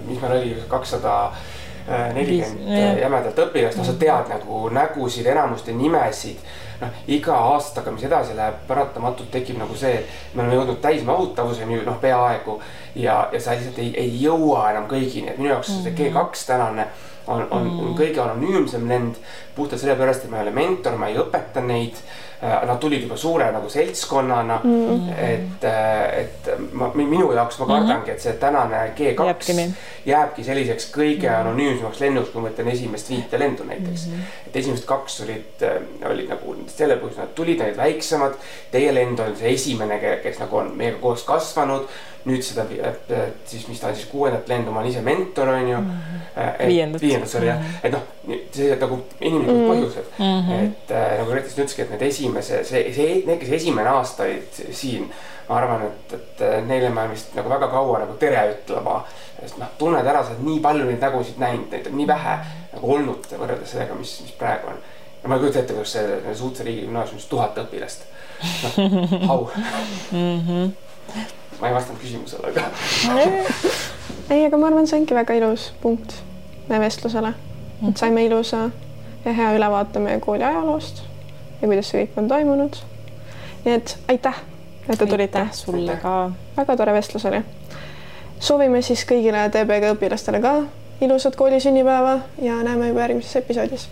mis meil oli, kakssada äh, nelikümmend jämedat õpilast, no sa tead nagu nägusid, enamuste nimesid noh, iga aastaga, mis edasi läheb, paratamatult tekib nagu see, et me oleme jõudnud täismahutavuseni noh, peaaegu ja, ja sa lihtsalt ei, ei jõua enam kõigini, et minu jaoks see mhm. G2 tänane on, on mm -hmm. kõige anonüümsem lend puhtalt sellepärast, et ma ei ole mentor, ma ei õpeta neid nad tulid juba suure nagu seltskonnana mm. -hmm. et, äh, et ma, minu jaoks ma kardangi, mhm. et see tänane G2 jääbki, jääbki selliseks kõige mhm. anonüümsemaks lennuks, kui ma mõtlen esimest viite lendu näiteks mm. -hmm. et esimesed kaks olid, äh, olid nagu selle põhjusel, nad tulid, olid väiksemad. Teie lend on see esimene, kes nagu on meiega koos kasvanud nüüd seda siis, mis ta on siis kuuendat lendu, ma olen ise mentor, on ju mm. -hmm. viiendat. viiendat, sorry jah, mhm. et noh, sellised nagu inimlikud mm -hmm. põhjused mm. -hmm. et äh, nagu Reetis ütleski, et need esimese, see, see, need, kes esimene aasta olid siin, ma arvan, et, et neile ma vist nagu väga kaua nagu tere ütlema. sest noh, tunned ära, sa oled nii palju neid nägusid näinud, neid on nii vähe nagu olnud võrreldes sellega, mis, mis praegu on. ja ma ei kujuta ette, kuidas see Suutse riigigümnaasiumis tuhat õpilast noh, au mm. -hmm ma ei vastanud küsimusele, aga ei, aga ma arvan, see ongi väga ilus punkt meie vestlusele, et saime ilusa ja hea ülevaate meie kooli ajaloost ja kuidas see kõik on toimunud. nii et aitäh, et te tulite. sulle ka. väga tore vestlus oli. soovime siis kõigile TBG õpilastele ka ilusat kooli sünnipäeva ja näeme juba järgmises episoodis